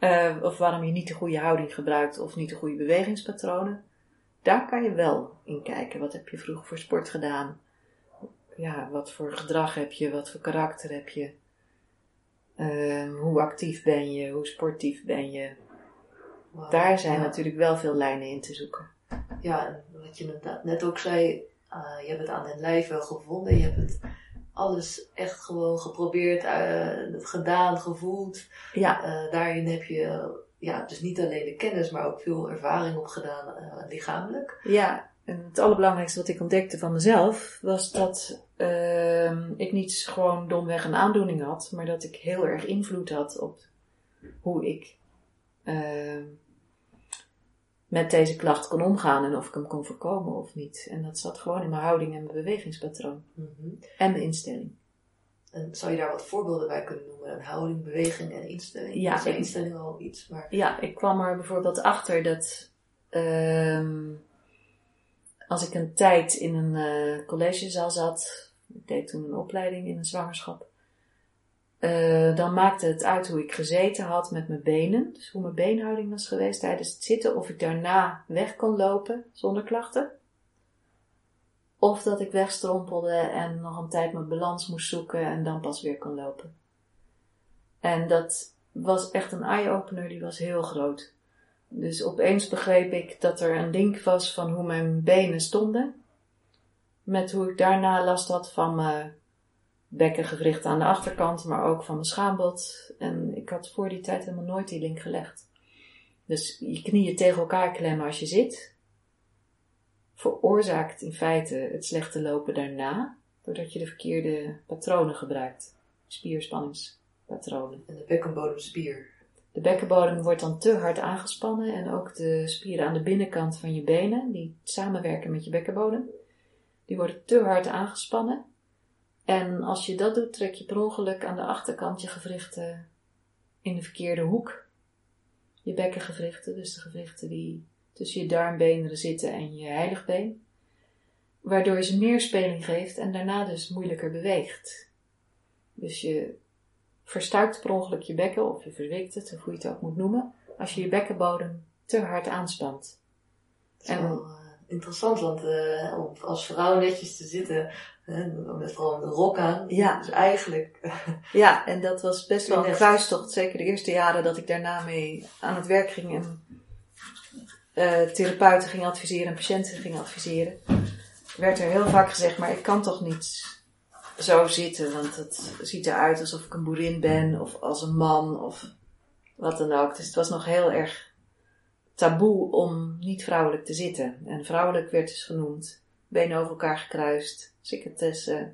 uh, of waarom je niet de goede houding gebruikt of niet de goede bewegingspatronen. Daar kan je wel in kijken. Wat heb je vroeger voor sport gedaan? Ja, wat voor gedrag heb je? Wat voor karakter heb je? Uh, hoe actief ben je? Hoe sportief ben je? Daar zijn natuurlijk wel veel lijnen in te zoeken. Ja, en wat je net ook zei, uh, je hebt het aan het lijf wel gevonden. Je hebt het alles echt gewoon geprobeerd, uh, gedaan, gevoeld. Ja. Uh, daarin heb je ja, dus niet alleen de kennis, maar ook veel ervaring opgedaan uh, lichamelijk. Ja, en het allerbelangrijkste wat ik ontdekte van mezelf was dat ehm, ik niet gewoon domweg een aandoening had, maar dat ik heel erg invloed had op hoe ik ehm, met deze klacht kon omgaan en of ik hem kon voorkomen of niet. En dat zat gewoon in mijn houding en mijn bewegingspatroon. Mhm. En mijn instelling. En zou je daar wat voorbeelden bij kunnen noemen? Een houding, beweging en instelling? Ja. Is instelling al iets? Maar... Ja, ik kwam er bijvoorbeeld achter dat uh, als ik een tijd in een uh, collegezaal zat, ik deed toen een opleiding in een zwangerschap, uh, dan maakte het uit hoe ik gezeten had met mijn benen. Dus hoe mijn beenhouding was geweest tijdens het zitten. Of ik daarna weg kon lopen zonder klachten. Of dat ik wegstrompelde en nog een tijd mijn balans moest zoeken en dan pas weer kon lopen. En dat was echt een eye-opener, die was heel groot. Dus opeens begreep ik dat er een link was van hoe mijn benen stonden. Met hoe ik daarna last had van mijn bekkengewricht aan de achterkant, maar ook van mijn schaambod. En ik had voor die tijd helemaal nooit die link gelegd. Dus je knieën tegen elkaar klemmen als je zit, veroorzaakt in feite het slechte lopen daarna, doordat je de verkeerde patronen gebruikt. Spierspanningspatronen. En de bekkenbodemspier. De bekkenbodem wordt dan te hard aangespannen en ook de spieren aan de binnenkant van je benen, die samenwerken met je bekkenbodem, die worden te hard aangespannen en als je dat doet, trek je per ongeluk aan de achterkant je gewrichten in de verkeerde hoek. Je bekkengewrichten, dus de gewrichten die tussen je darmbeenderen zitten en je heiligbeen. Waardoor je ze meer speling geeft en daarna dus moeilijker beweegt. Dus je verstuikt per ongeluk je bekken, of je verwikt het, of hoe je het ook moet noemen, als je je bekkenbodem te hard aanspant. En, wel, interessant, want uh, om als vrouw netjes te zitten, met vooral een rok aan. Ja. Dus eigenlijk. ja, en dat was best wel een kruistocht. Zeker de eerste jaren dat ik daarna mee aan het werk ging en uh, therapeuten ging adviseren en patiënten ging adviseren. Werd er heel vaak gezegd, maar ik kan toch niet zo zitten, want het ziet eruit alsof ik een boerin ben of als een man of wat dan ook. Dus het was nog heel erg taboe om niet vrouwelijk te zitten. En vrouwelijk werd dus genoemd, benen over elkaar gekruist, secretesse,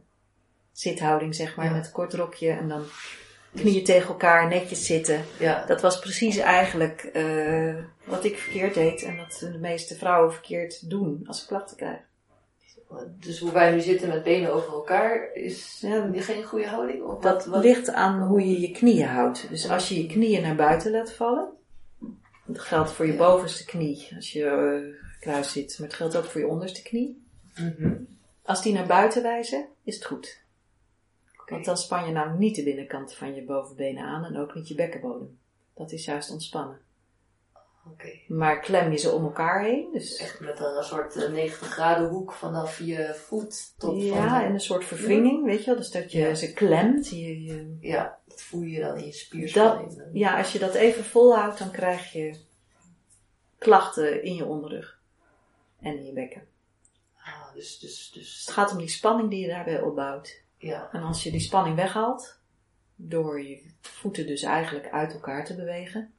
zithouding zeg maar, met kort rokje en dan knieën tegen elkaar, netjes zitten. Ja. Dat was precies eigenlijk uh, wat ik verkeerd deed en wat de meeste vrouwen verkeerd doen als ze klachten krijgen. Dus hoe wij nu zitten met benen over elkaar, is ja, geen goede houding? Of dat wat? ligt aan hoe je je knieën houdt. Dus als je je knieën naar buiten laat vallen, dat geldt voor je bovenste knie als je uh, kruis zit, maar het geldt ook voor je onderste knie. Mm Als die naar buiten wijzen, is het goed. Want dan span je namelijk niet de binnenkant van je bovenbenen aan en ook niet je bekkenbodem. Dat is juist ontspannen. Okay. Maar klem je ze om elkaar heen. Dus echt met een soort 90 eh, graden hoek vanaf je voet tot Ja, en een soort vervringing, weet je wel. Dus dat je ze klemt. Je, je... Ja, dat voel je dan in je spierspanning. ja, als je dat even volhoudt, dan krijg je klachten in je onderrug. En in je bekken. Ah, dus, dus, dus... Het gaat om die spanning die je daarbij opbouwt. Ja. En als je die spanning weghaalt, door je voeten dus eigenlijk uit elkaar te bewegen,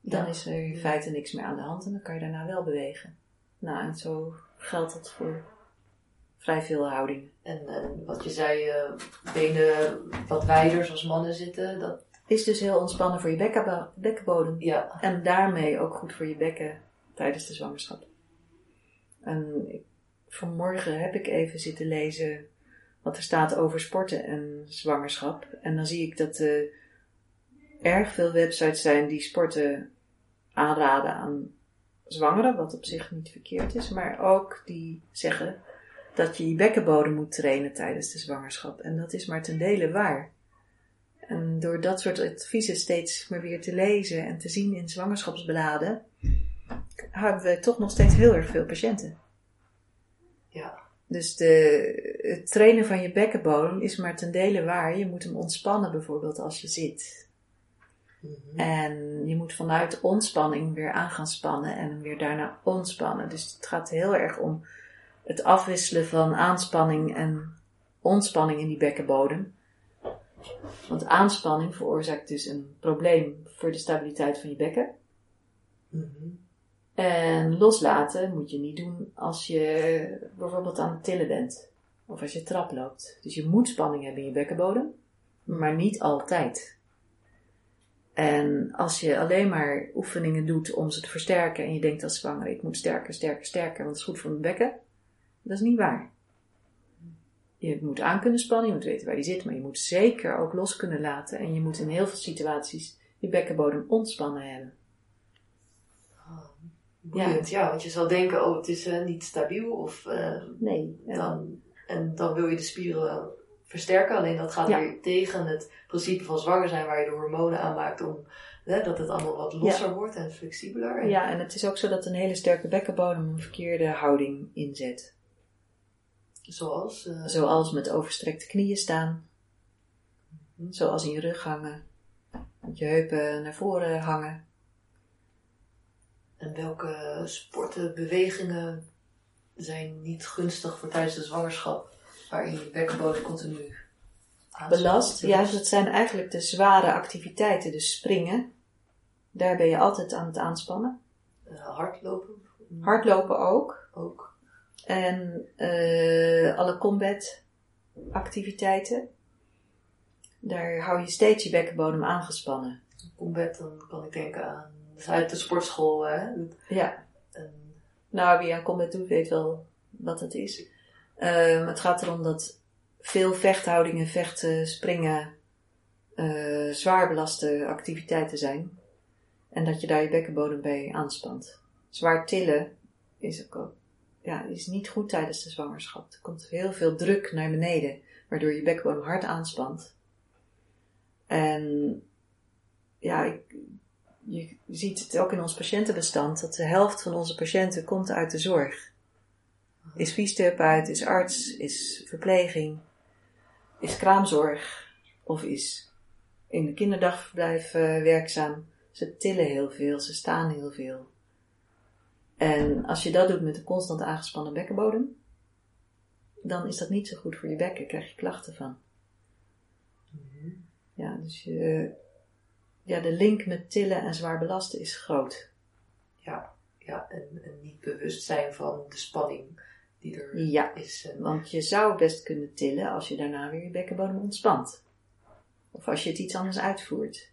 dan is er in feite niks meer aan de hand en dan kan je daarna wel bewegen. Nou, en zo geldt dat voor vrij veel houdingen. En, wat je zei, uh, benen wat wijder zoals mannen zitten, dat is dus heel ontspannen voor je bekkenbodem. Ja. En daarmee ook goed voor je bekken tijdens de zwangerschap. En ik, vanmorgen heb ik even zitten lezen wat er staat over sporten en zwangerschap. En dan zie ik dat er erg veel websites zijn die sporten aanraden aan zwangeren, wat op zich niet verkeerd is, maar ook die zeggen dat je je bekkenbodem moet trainen tijdens de zwangerschap. En dat is maar ten dele waar. En door dat soort adviezen steeds maar weer te lezen en te zien in zwangerschapsbladen, hebben we toch nog steeds heel erg veel patiënten. Ja. Dus de, het trainen van je bekkenbodem is maar ten dele waar. Je moet hem ontspannen bijvoorbeeld als je zit. Mhm. En je moet vanuit ontspanning weer aan gaan spannen en weer daarna ontspannen. Dus het gaat heel erg om het afwisselen van aanspanning en ontspanning in die bekkenbodem. Want aanspanning veroorzaakt dus een probleem voor de stabiliteit van je bekken. Mhm. En loslaten moet je niet doen als je bijvoorbeeld aan het tillen bent. Of als je trap loopt. Dus je moet spanning hebben in je bekkenbodem. Maar niet altijd. En als je alleen maar oefeningen doet om ze te versterken en je denkt als zwanger, ik moet sterker, sterker, sterker, want het is goed voor mijn bekken. Dat is niet waar. Je moet aan kunnen spannen, je moet weten waar die zit, maar je moet zeker ook los kunnen laten. En je moet in heel veel situaties je bekkenbodem ontspannen hebben. Oh, boeiend, ja. want je zal denken, oh het is uh, niet stabiel of... Uh, nee. Dan, en dan wil je de spieren versterken. Alleen dat gaat weer tegen het principe van zwanger zijn waar je de hormonen aanmaakt om hè, dat het allemaal wat losser wordt en flexibeler. En... Ja, en het is ook zo dat een hele sterke bekkenbodem een verkeerde houding inzet. Zoals? Uh... Zoals met overstrekte knieën staan. Zoals in je rug hangen. Met je heupen naar voren hangen. En welke sporten, bewegingen zijn niet gunstig voor tijdens de zwangerschap? waarin je bekkenbodem continu belast. Ja, dat zijn eigenlijk de zware activiteiten. Dus springen, daar ben je altijd aan het aanspannen. Uh, hardlopen? Hardlopen ook. Ook. En uh, alle combat activiteiten. Daar hou je steeds je bekkenbodem aangespannen. Combat, dan kan ik denken aan uit de sportschool. Hè? Ja. Nou, wie aan combat doet, weet wel wat het is. Um, het gaat erom dat veel vechthoudingen, vechten, springen, uh, zwaar belaste activiteiten zijn. En dat je daar je bekkenbodem bij aanspant. Zwaar tillen is ook, ja, is niet goed tijdens de zwangerschap. Er komt heel veel druk naar beneden, waardoor je bekkenbodem hard aanspant. En ja, ik, je ziet het ook in ons patiëntenbestand, dat de helft van onze patiënten komt uit de zorg. Is fysiotherapeut, is arts, is verpleging, is kraamzorg of is in de kinderdagverblijf uh, werkzaam. Ze tillen heel veel, ze staan heel veel. En als je dat doet met een constant aangespannen bekkenbodem, dan is dat niet zo goed voor je bekken, krijg je klachten van. Mm Ja, dus je, ja, de link met tillen en zwaar belasten is groot. Ja, ja en, en niet bewust zijn van de spanning die er ja, is. want je zou best kunnen tillen als je daarna weer je bekkenbodem ontspant. Of als je het iets anders uitvoert.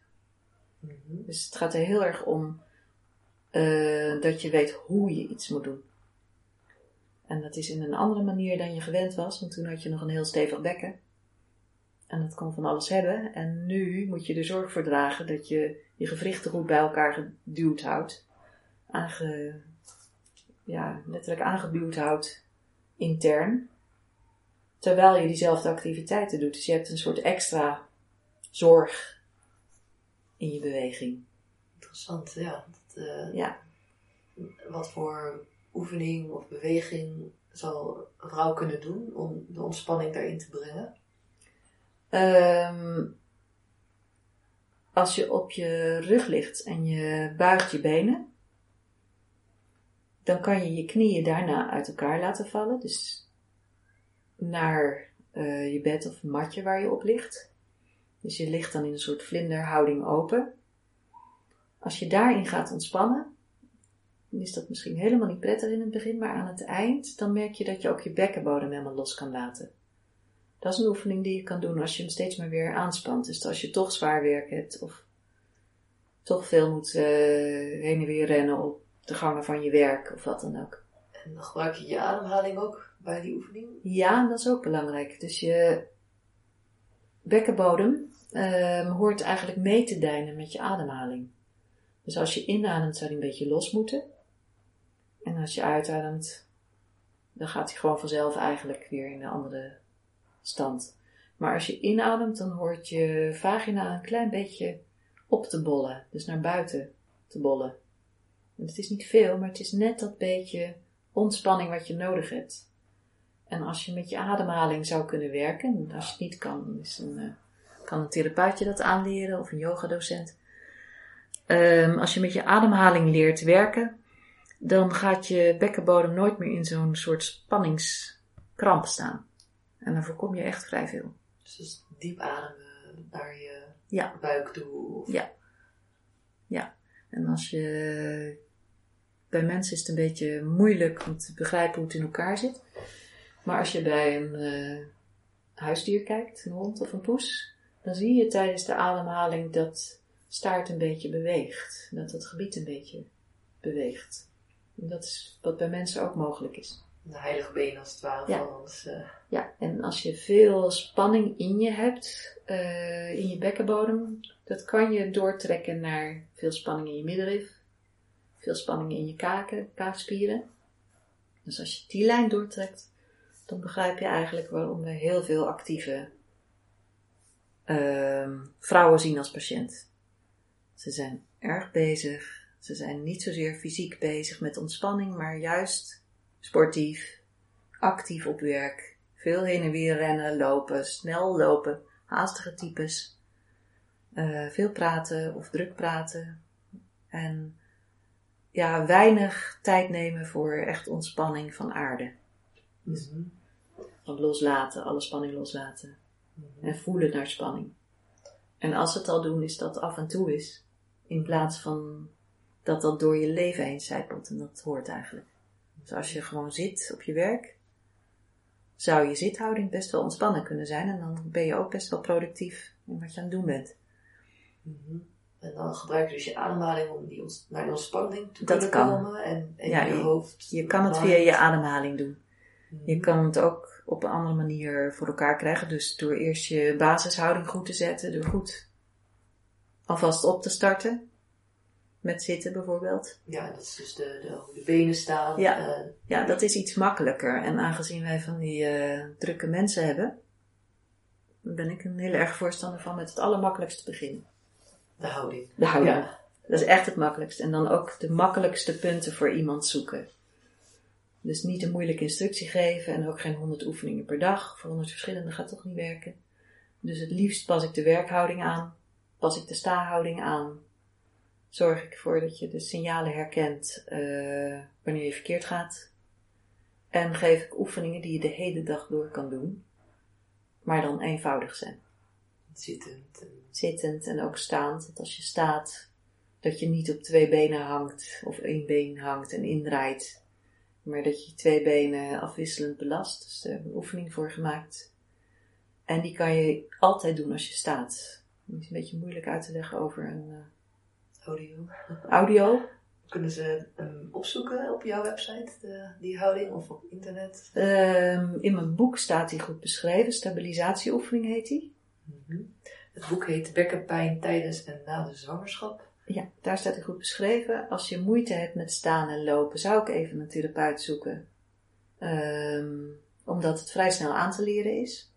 Mhm. Dus het gaat er heel erg om uh, dat je weet hoe je iets moet doen. En dat is in een andere manier dan je gewend was, want toen had je nog een heel stevig bekken. En dat kon van alles hebben. En nu moet je er zorg voor dragen dat je je gewrichten goed bij elkaar geduwd houdt. Aange, ja, letterlijk aangeduwd houdt intern. Terwijl je diezelfde activiteiten doet. Dus je hebt een soort extra zorg in je beweging. Interessant, ja. Uh, ja. Wat voor oefening of beweging zal vrouw kunnen doen om de ontspanning daarin te brengen? Um, als je op je rug ligt en je buigt je benen, dan kan je je knieën daarna uit elkaar laten vallen. Dus naar uh, je bed of matje waar je op ligt. Dus je ligt dan in een soort vlinderhouding open. Als je daarin gaat ontspannen, dan is dat misschien helemaal niet prettig in het begin, maar aan het eind, dan merk je dat je ook je bekkenbodem helemaal los kan laten. Dat is een oefening die je kan doen als je hem steeds maar weer aanspant. Dus als je toch zwaar werk hebt of toch veel moet uh, heen en weer rennen op de gangen van je werk of wat dan ook. En dan gebruik je je ademhaling ook bij die oefening? Ja, dat is ook belangrijk. Dus je bekkenbodem uh, hoort eigenlijk mee te deinen met je ademhaling. Dus als je inademt zou die een beetje los moeten. En als je uitademt, dan gaat hij gewoon vanzelf eigenlijk weer in de andere stand. Maar als je inademt, dan hoort je vagina een klein beetje op te bollen. Dus naar buiten te bollen. En het is niet veel, maar het is net dat beetje ontspanning wat je nodig hebt. En als je met je ademhaling zou kunnen werken, als je het niet kan, is een, uh, kan een therapeutje dat aanleren of een yogadocent. Um, als je met je ademhaling leert werken, dan gaat je bekkenbodem nooit meer in zo'n soort spanningskramp staan. En dan voorkom je echt vrij veel. Dus, diep ademen naar je ja. buik toe? Of... Ja. Ja. En als je... Bij mensen is het een beetje moeilijk om te begrijpen hoe het in elkaar zit. Maar als je bij een uh, huisdier kijkt, een hond of een poes, dan zie je tijdens de ademhaling dat staart een beetje beweegt. Dat het gebied een beetje beweegt. En dat is wat bij mensen ook mogelijk is de heilige been als het ware ja. van ons. Uh... Ja, en als je veel spanning in je hebt, uh, in je bekkenbodem, dat kan je doortrekken naar veel spanning in je middenrif, veel spanning in je kaken, kaakspieren. Dus als je die lijn doortrekt, dan begrijp je eigenlijk waarom we heel veel actieve uh, vrouwen zien als patiënt. Ze zijn erg bezig. Ze zijn niet zozeer fysiek bezig met ontspanning, maar juist sportief, actief op werk, veel heen en weer rennen, lopen, snel lopen, haastige types, uh, veel praten of druk praten en ja, weinig tijd nemen voor echt ontspanning van aarde. Dus mm van loslaten, alle spanning loslaten. Mhm. En voelen naar spanning. En als ze het al doen, is dat af en toe is. In plaats van dat dat door je leven heen zijpelt. En dat hoort eigenlijk. Dus als je gewoon zit op je werk, zou je zithouding best wel ontspannen kunnen zijn. En dan ben je ook best wel productief in wat je aan het doen bent. Mhm. En dan gebruik je dus je ademhaling om die naar die ontspanning te dat komen. En, en ja, je, hoofd. Je kan het via je ademhaling doen. Je mhm. kan het ook op een andere manier voor elkaar krijgen. Dus door eerst je basishouding goed te zetten. Door goed alvast op te starten. Met zitten bijvoorbeeld. Ja, dat is dus de, de, de benen staan. Ja. Uh, ja, dat is iets makkelijker. En aangezien wij van die uh, drukke mensen hebben, ben ik een heel erg voorstander van met het allermakkelijkste beginnen. De houding. De houding. Ja. Dat is echt het makkelijkst. En dan ook de makkelijkste punten voor iemand zoeken. Dus niet een moeilijke instructie geven en ook geen 100 oefeningen per dag. Voor 100 verschillende gaat toch niet werken. Dus het liefst pas ik de werkhouding aan, pas ik de stahouding aan. Zorg ik ervoor dat je de signalen herkent uh, wanneer je verkeerd gaat. En geef ik oefeningen die je de hele dag door kan doen, maar dan eenvoudig zijn. Zittend. Zittend en ook staand. Dat als je staat, dat je niet op twee benen hangt of één been hangt en indraait. Maar dat je twee benen afwisselend belast. Dus daar hebben we een oefening voor gemaakt. En die kan je altijd doen als je staat. Het is een beetje moeilijk uit te leggen over een uh, audio. audio. Kunnen ze um, opzoeken op jouw website, de, die houding, of op internet? Um, in mijn boek staat die goed beschreven. Stabilisatieoefening heet die. Mm -hmm. Het boek heet Bekkenpijn tijdens en na de zwangerschap. Ja, daar staat hij goed beschreven. Als je moeite hebt met staan en lopen, zou ik even een therapeut zoeken. Um, omdat het vrij snel aan te leren is.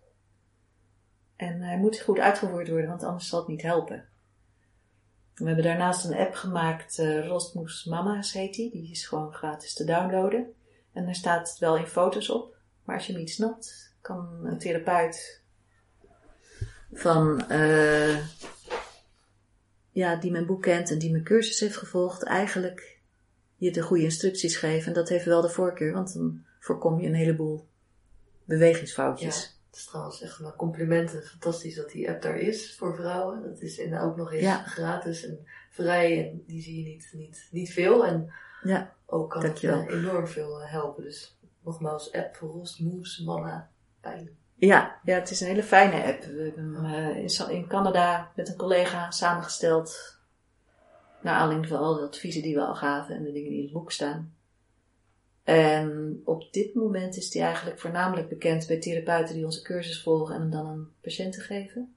En hij moet goed uitgevoerd worden, want anders zal het niet helpen. We hebben daarnaast een app gemaakt, uh, Rostmoes Mama's heet die. Die is gewoon gratis te downloaden. En daar staat wel in foto's op. Maar als je hem niet snapt, kan een therapeut van uh, ja, die mijn boek kent en die mijn cursus heeft gevolgd, eigenlijk je de goede instructies geven. En dat heeft wel de voorkeur, want dan voorkom je een heleboel bewegingsfoutjes. Het is trouwens echt een complimenten. Fantastisch dat die app daar is voor vrouwen. Dat is en ook nog eens Ja. gratis en vrij. En die zie je niet, niet, niet veel. En Ja, ook kan het eh, enorm veel eh, helpen. Dus nogmaals, app voor Rost, Moes, Manna, Pijn. ja, ja, het is een hele fijne app. We hebben hem eh, in Canada met een collega samengesteld. Naar aanleiding van al de adviezen die we al gaven en de dingen die in het boek staan. En op dit moment is die eigenlijk voornamelijk bekend bij therapeuten die onze cursus volgen en hem dan aan patiënten geven.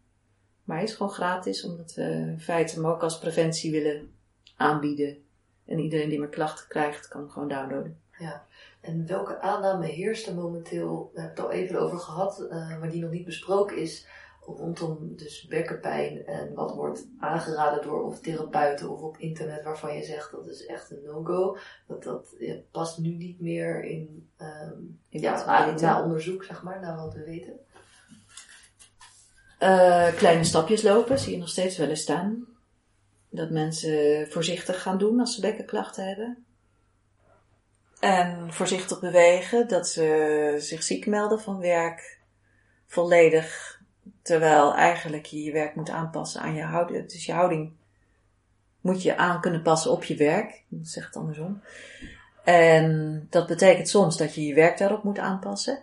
Maar hij is gewoon gratis, omdat we in feite hem ook als preventie willen aanbieden. En iedereen die maar klachten krijgt, kan hem gewoon downloaden. Ja. En welke aanname heerst er momenteel, we hebben het al even over gehad, eh, maar die nog niet besproken is, rondom dus bekkenpijn en wat wordt aangeraden door of therapeuten of op internet waarvan je zegt dat is echt een no-go. Dat dat ja, past nu niet meer in, ehm, In ja, na, na onderzoek, zeg maar, naar wat we weten. Eh, kleine stapjes lopen zie je nog steeds wel eens staan. Dat mensen voorzichtig gaan doen als ze bekkenklachten hebben. En voorzichtig bewegen, dat ze zich ziek melden van werk. Volledig, terwijl eigenlijk je je werk moet aanpassen aan je houding. Dus je houding moet je aan kunnen passen op je werk. Dat zegt het andersom. En dat betekent soms dat je je werk daarop moet aanpassen.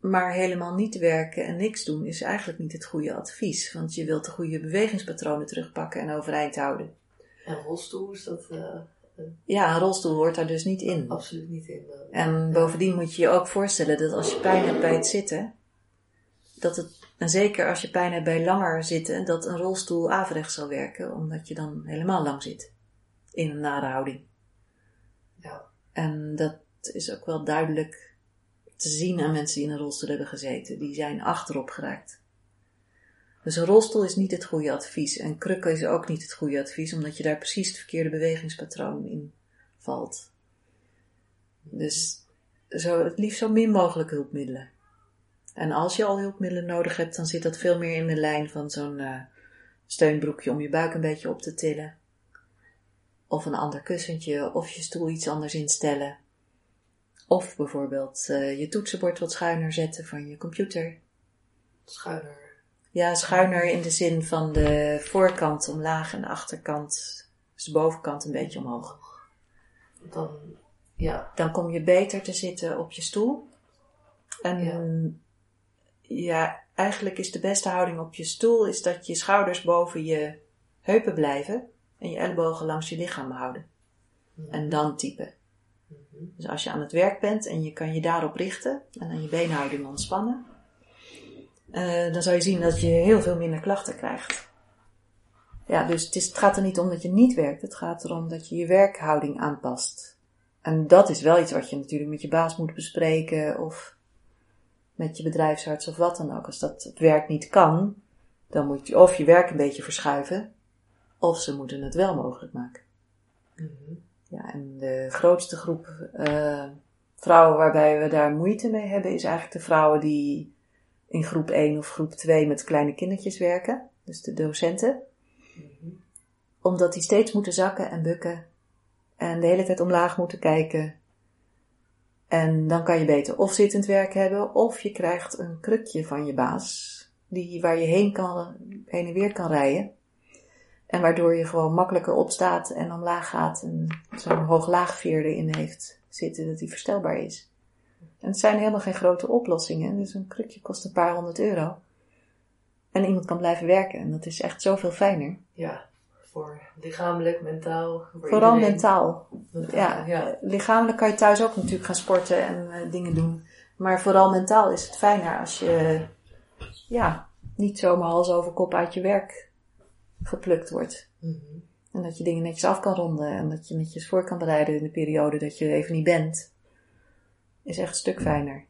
Maar helemaal niet werken en niks doen is eigenlijk niet het goede advies. Want je wilt de goede bewegingspatronen terugpakken en overeind houden. En rolstoel is dat eh, Ja, een rolstoel hoort daar dus niet in. absoluut niet in. eh, En bovendien moet je je ook voorstellen dat als je pijn hebt bij het zitten, dat het, en zeker als je pijn hebt bij langer zitten, dat een rolstoel averechts zal werken, omdat je dan helemaal lang zit. In een nare houding. ja. En dat is ook wel duidelijk te zien aan mensen die in een rolstoel hebben gezeten. Die zijn achterop geraakt. Dus een rolstoel is niet het goede advies. En krukken is ook niet het goede advies, omdat je daar precies het verkeerde bewegingspatroon in valt. Dus zo, het liefst zo min mogelijk hulpmiddelen. En als je al hulpmiddelen nodig hebt, dan zit dat veel meer in de lijn van zo'n eh, steunbroekje om je buik een beetje op te tillen. Of een ander kussentje, of je stoel iets anders instellen. Of bijvoorbeeld eh, je toetsenbord wat schuiner zetten van je computer. Schuiner. Ja, schuiner in de zin van de voorkant omlaag en de achterkant, dus de bovenkant een beetje omhoog. Dan, ja, Dan kom je beter te zitten op je stoel. En Ja. Ja. eigenlijk is de beste houding op je stoel is dat je schouders boven je heupen blijven en je ellebogen langs je lichaam houden. En dan typen. Mhm. Dus als je aan het werk bent en je kan je daarop richten en dan je beenhouding ontspannen, eh, dan zou je zien dat je heel veel minder klachten krijgt. Ja, dus het, is, het gaat er niet om dat je niet werkt, het gaat erom dat je je werkhouding aanpast. En dat is wel iets wat je natuurlijk met je baas moet bespreken of met je bedrijfsarts of wat dan ook. Als dat het werk niet kan, dan moet je of je werk een beetje verschuiven of ze moeten het wel mogelijk maken. Mhm. Ja, en de grootste groep eh, vrouwen waarbij we daar moeite mee hebben, is eigenlijk de vrouwen die in groep 1 of groep 2 met kleine kindertjes werken. Dus de docenten. Mhm. Omdat die steeds moeten zakken en bukken. En de hele tijd omlaag moeten kijken. En dan kan je beter of zittend werk hebben, of je krijgt een krukje van je baas. Die, waar je heen, kan, heen en weer kan rijden. En waardoor je gewoon makkelijker opstaat en omlaag gaat. En zo'n hoog-laagveer erin heeft zitten dat die verstelbaar is. En het zijn helemaal geen grote oplossingen. Dus een krukje kost een paar honderd euro. En iemand kan blijven werken. En dat is echt zoveel fijner. Ja, voor lichamelijk, mentaal. Voor Vooral iedereen. mentaal. Mentaal, Ja, ja. lichamelijk kan je thuis ook natuurlijk gaan sporten en eh, dingen doen. Maar vooral mentaal is het fijner als je ja, niet zomaar hals over kop uit je werk geplukt wordt. Mhm. En dat je dingen netjes af kan ronden en dat je netjes voor kan bereiden in de periode dat je er even niet bent. Is echt een stuk fijner.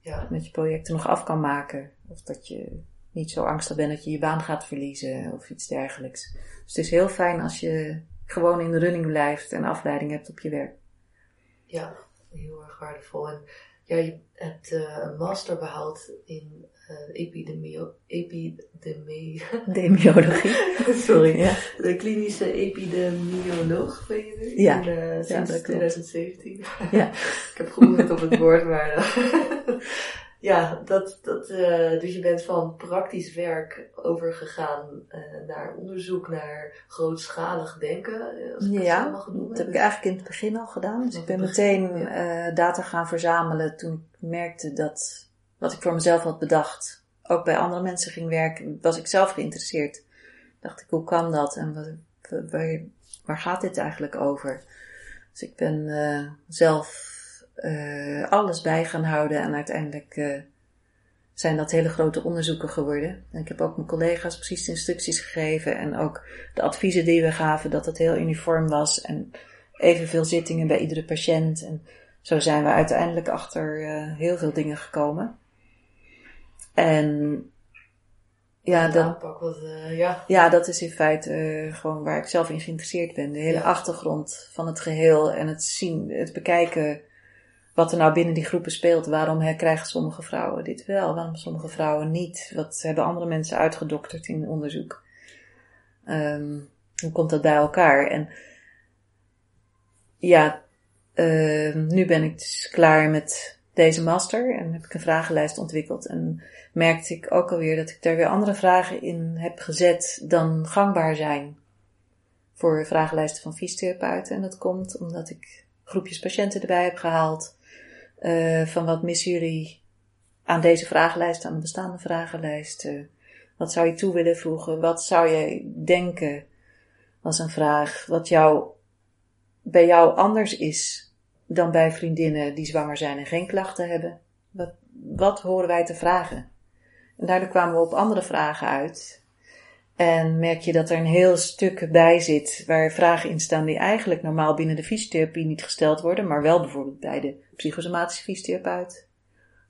Ja. Dat je projecten nog af kan maken. Of dat je niet zo angstig bent dat je je baan gaat verliezen of iets dergelijks. Dus het is heel fijn als je gewoon in de running blijft en afleiding hebt op je werk. Ja, heel erg waardevol. En ja, je hebt eh, een master behaald in eh epidemio, epidemie, Demiologie. sorry, Ja. de klinische epidemioloog ben je nu, Ja. in, eh, sinds dat klopt. 2017. Ja. Ik heb geoefend op het woord, maar ja, dat, dat, eh, dus je bent van praktisch werk overgegaan eh, naar onderzoek, naar grootschalig denken, eh, als ik het Ja, mag noemen. Dat heb ik eigenlijk in het begin al gedaan. Dus ik ben meteen eh, data gaan verzamelen toen ik merkte dat wat ik voor mezelf had bedacht ook bij andere mensen ging werken. Was ik zelf geïnteresseerd. Dacht ik, hoe kan dat? En wat, waar, waar gaat dit eigenlijk over? Dus ik ben zelf eh, alles bij gaan houden en uiteindelijk eh, zijn dat hele grote onderzoeken geworden. En ik heb ook mijn collega's precies de instructies gegeven en ook de adviezen die we gaven, dat het heel uniform was en evenveel zittingen bij iedere patiënt. En zo zijn we uiteindelijk achter eh, heel veel dingen gekomen. En ja, dat, aanpak, wat, ja, ja, dat is in feite gewoon waar ik zelf in geïnteresseerd ben. De hele Ja. achtergrond van het geheel en het zien, het bekijken wat er nou binnen die groepen speelt. Waarom krijgen sommige vrouwen dit wel, waarom sommige vrouwen niet? Wat hebben andere mensen uitgedokterd in onderzoek? Ehm, hoe komt dat bij elkaar? En ja, ehm, nu ben ik dus klaar met deze master en heb ik een vragenlijst ontwikkeld. En merkte ik ook alweer dat ik daar weer andere vragen in heb gezet dan gangbaar zijn voor vragenlijsten van fysiotherapeuten. En dat komt omdat ik groepjes patiënten erbij heb gehaald. Eh, van wat missen jullie aan deze vragenlijst, aan de bestaande vragenlijst? Eh, wat zou je toe willen voegen? Wat zou je denken als een vraag wat jou, bij jou anders is dan bij vriendinnen die zwanger zijn en geen klachten hebben? Wat, wat horen wij te vragen? En daardoor kwamen we op andere vragen uit. En merk je dat er een heel stuk bij zit waar vragen in staan die eigenlijk normaal binnen de fysiotherapie niet gesteld worden, maar wel bijvoorbeeld bij de psychosomatische fysiotherapeut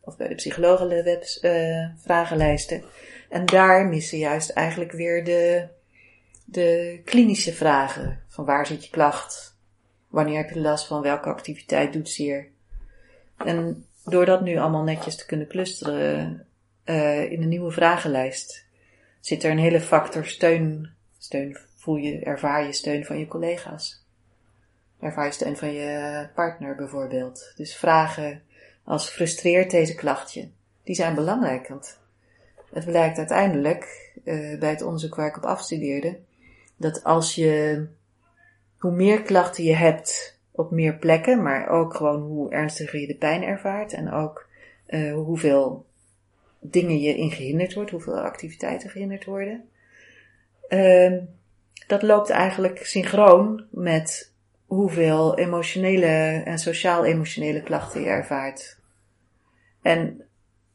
of bij de psychologenwebs eh vragenlijsten. En daar missen juist eigenlijk weer de, de klinische vragen. Van waar zit je klacht? Wanneer heb je last van? Welke activiteit doet zeer? En door dat nu allemaal netjes te kunnen clusteren eh, in een nieuwe vragenlijst, zit er een hele factor steun. Steun voel je, ervaar je steun van je collega's. Ervaar je steun van je partner bijvoorbeeld. Dus vragen als frustreert deze klachtje, die zijn belangrijk. Want het blijkt uiteindelijk, eh, bij het onderzoek waar ik op afstudeerde, dat als je, hoe meer klachten je hebt op meer plekken, maar ook gewoon hoe ernstiger je de pijn ervaart en ook eh, hoeveel dingen je in gehinderd wordt, hoeveel activiteiten gehinderd worden. Ehm, dat loopt eigenlijk synchroon met hoeveel emotionele en sociaal-emotionele klachten je ervaart. En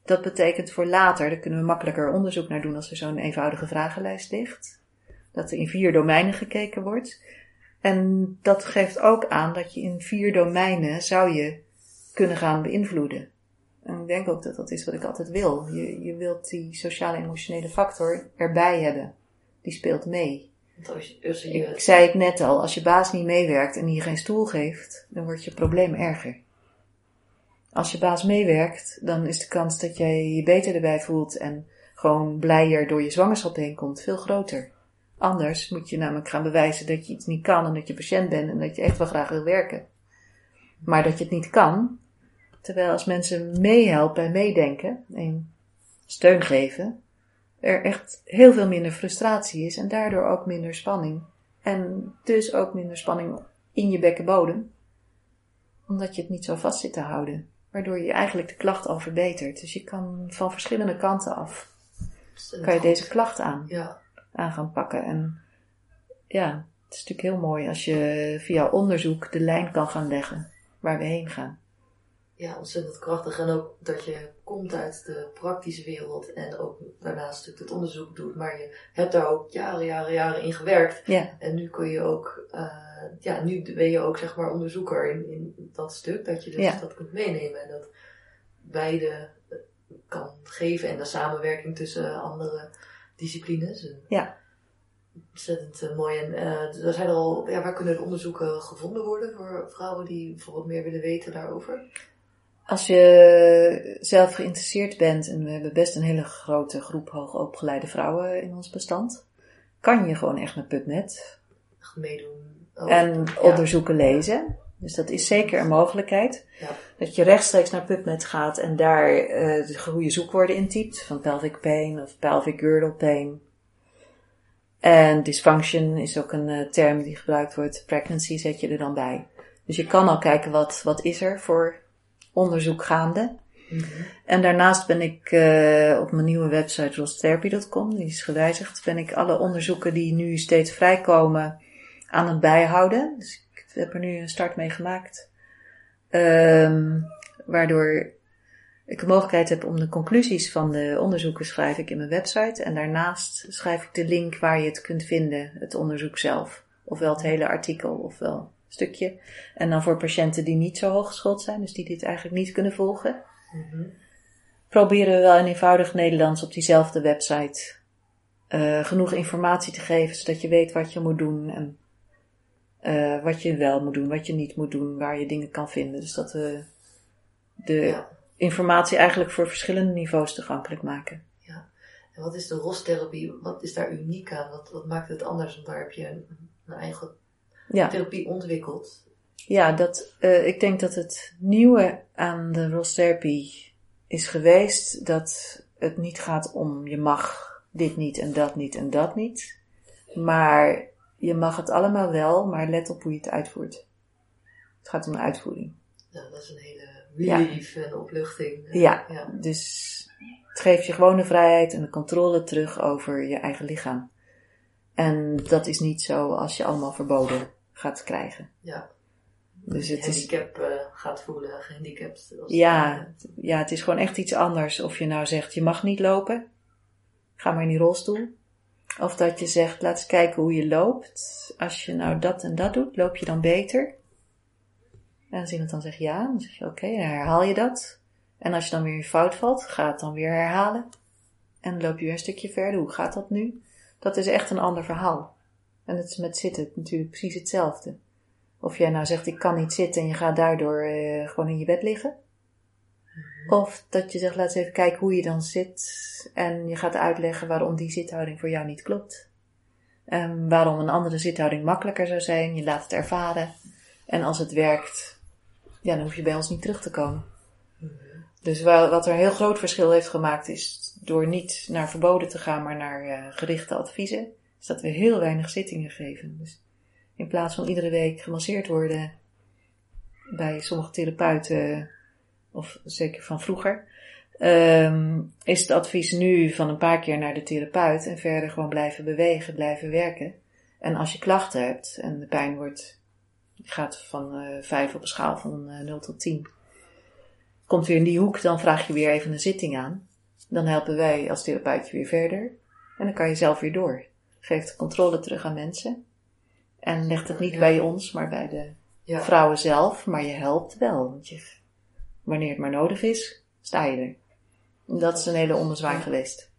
dat betekent voor later, daar kunnen we makkelijker onderzoek naar doen als er zo'n eenvoudige vragenlijst ligt. Dat er in vier domeinen gekeken wordt. En dat geeft ook aan dat je in vier domeinen zou je kunnen gaan beïnvloeden. En ik denk ook dat dat is wat ik altijd wil. Je, je wilt die sociale emotionele factor erbij hebben. Die speelt mee. Je, als je, Ik zei het net al, als je baas niet meewerkt en je geen stoel geeft, dan wordt je probleem erger. Als je baas meewerkt, dan is de kans dat jij je beter erbij voelt en gewoon blijer door je zwangerschap heen komt veel groter. Anders moet je namelijk gaan bewijzen dat je iets niet kan en dat je patiënt bent en dat je echt wel graag wil werken. Maar dat je het niet kan, terwijl als mensen meehelpen en meedenken en steun geven, er echt heel veel minder frustratie is en daardoor ook minder spanning. En dus ook minder spanning in je bekkenbodem, omdat je het niet zo vast zit te houden. Waardoor je eigenlijk de klacht al verbetert. Dus je kan van verschillende kanten af, kan je deze klacht aan, Ja, aan gaan pakken. En ja, het is natuurlijk heel mooi als je via onderzoek de lijn kan gaan leggen waar we heen gaan. Ja, ontzettend krachtig. En ook dat je komt uit de praktische wereld en ook daarnaast natuurlijk het onderzoek doet. Maar je hebt daar ook jaren, jaren, jaren in gewerkt. Ja, En nu kun je ook, eh, ja, nu ben je ook zeg maar onderzoeker in, in dat stuk. Dat je dus Ja. dat kunt meenemen en dat beide eh, kan geven. En de samenwerking tussen andere disciplines. Ja. Ontzettend eh, mooi. En er zijn er al, ja, waar kunnen de onderzoeken gevonden worden voor vrouwen die bijvoorbeeld meer willen weten daarover? Als je zelf geïnteresseerd bent, en we hebben best een hele grote groep hoogopgeleide vrouwen in ons bestand, kan je gewoon echt met PubMed meedoen. Oh, en ja. onderzoeken lezen. Dus dat is zeker een mogelijkheid. Ja. Dat je rechtstreeks naar PubMed gaat en daar eh, de goede zoekwoorden intypt, van pelvic pain of pelvic girdle pain. En dysfunction is ook een eh, term die gebruikt wordt. Pregnancy zet je er dan bij. Dus je kan al kijken wat, wat is er voor onderzoek gaande. Mhm. En daarnaast ben ik eh, op mijn nieuwe website rostherapy.com, die is gewijzigd, ben ik alle onderzoeken die nu steeds vrijkomen aan het bijhouden. Dus ik heb er nu een start mee gemaakt. Ehm, waardoor ik de mogelijkheid heb om de conclusies van de onderzoeken schrijf ik in mijn website. En daarnaast schrijf ik de link waar je het kunt vinden, het onderzoek zelf. Ofwel het hele artikel, ofwel stukje. En dan voor patiënten die niet zo hooggeschoold zijn, dus die dit eigenlijk niet kunnen volgen Mhm. proberen we wel in eenvoudig Nederlands op diezelfde website eh, genoeg informatie te geven, zodat je weet wat je moet doen en eh, wat je wel moet doen, wat je niet moet doen, waar je dingen kan vinden. Dus dat we de Ja. informatie eigenlijk voor verschillende niveaus toegankelijk maken. En wat is de rostherapie? Wat is daar uniek aan? Wat, wat maakt het anders? Want daar heb je een, een eigen Ja, therapie ontwikkeld. ja dat, eh, ik denk dat het nieuwe aan de rostherapie is geweest dat het niet gaat om je mag dit niet en dat niet en dat niet. Maar je mag het allemaal wel, maar let op hoe je het uitvoert. Het gaat om de uitvoering. Nou, dat is een hele relief en opluchting. Ja. ja. Dus het geeft je gewoon de vrijheid en de controle terug over je eigen lichaam. En dat is niet zo als je allemaal verboden gaat krijgen. ja. Dus het is, handicap eh, gaat voelen, gehandicapt. ja, ja, het is gewoon echt iets anders of je nou zegt je mag niet lopen. Ga maar in die rolstoel. Of dat je zegt laat eens kijken hoe je loopt. Als je nou dat en dat doet, loop je dan beter? En als iemand dan zegt ja, dan zeg je oké, dan herhaal je dat. En als je dan weer in fout valt, ga het dan weer herhalen. En dan loop je weer een stukje verder. Hoe gaat dat nu? Dat is echt een ander verhaal. En het is met zitten natuurlijk precies hetzelfde. Of jij nou zegt ik kan niet zitten en je gaat daardoor eh, gewoon in je bed liggen. Of dat je zegt laat eens even kijken hoe je dan zit. En je gaat uitleggen waarom die zithouding voor jou niet klopt. En waarom een andere zithouding makkelijker zou zijn. Je laat het ervaren. En als het werkt, ja, dan hoef je bij ons niet terug te komen. Dus wa- wat er een heel groot verschil heeft gemaakt is door niet naar verboden te gaan, maar naar eh, gerichte adviezen, dat we heel weinig zittingen geven. Dus in plaats van iedere week gemasseerd worden bij sommige therapeuten, of zeker van vroeger, ehm, is het advies nu van een paar keer naar de therapeut en verder gewoon blijven bewegen, blijven werken. En als je klachten hebt en de pijn wordt, gaat van eh 5 op een schaal van eh 0 tot 10, komt weer in die hoek, dan vraag je weer even een zitting aan. Dan helpen wij als therapeut je weer verder. En dan kan je zelf weer door. Geeft de controle terug aan mensen. En legt het niet Ja. bij ons, maar bij de Ja. vrouwen zelf. Maar je helpt wel. Want je, wanneer het maar nodig is, sta je er. En dat is een hele ommezwaai geweest.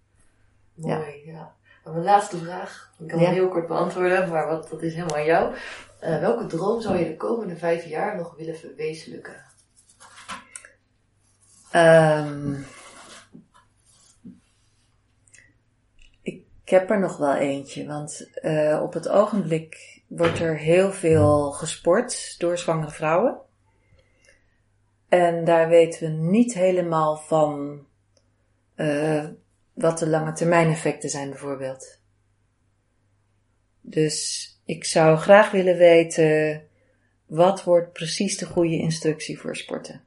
Mooi, ja. Mijn laatste vraag, ik kan hem heel kort beantwoorden, maar wat, dat is helemaal aan jou. Eh, welke droom zou je de komende vijf jaar nog willen verwezenlijken? Ehm, ik heb er nog wel eentje, want eh, op het ogenblik wordt er heel veel gesport door zwangere vrouwen. En daar weten we niet helemaal van eh, wat de lange termijn effecten zijn bijvoorbeeld. Dus ik zou graag willen weten wat wordt precies de goede instructie voor sporten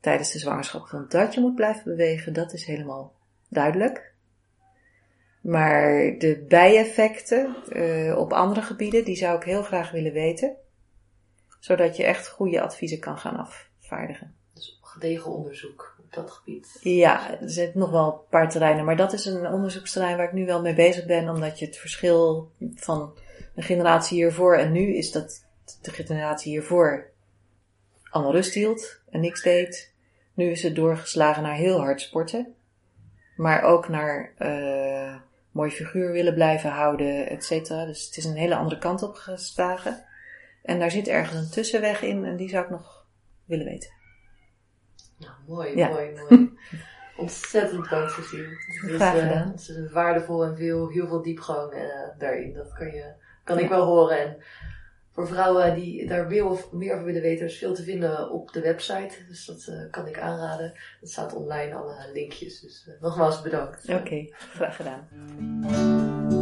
tijdens de zwangerschap. Want dat je moet blijven bewegen, dat is helemaal duidelijk. Maar de bijeffecten eh, op andere gebieden, die zou ik heel graag willen weten. Zodat je echt goede adviezen kan gaan afvaardigen. Dus gedegen onderzoek op dat gebied. Ja, er zitten nog wel een paar terreinen, maar dat is een onderzoeksterrein waar ik nu wel mee bezig ben, omdat je het verschil van een generatie hiervoor en nu is dat de generatie hiervoor allemaal rust hield en niks deed. Nu is het doorgeslagen naar heel hard sporten, maar ook naar eh mooi figuur willen blijven houden, et cetera. Dus het is een hele andere kant op geslagen. En daar zit ergens een tussenweg in en die zou ik nog willen weten. Nou, mooi, Ja. mooi, mooi. Ontzettend Cecile. Het is Graag eh, gedaan. ontzettend waardevol en veel, heel veel diepgang eh, daarin. Dat kan, je, kan ik wel horen. En voor vrouwen die daar meer, of, meer over willen weten, is veel te vinden op de website. Dus dat eh, kan ik aanraden. Dat staat online, alle linkjes. Dus eh, nogmaals bedankt. Oké, graag gedaan.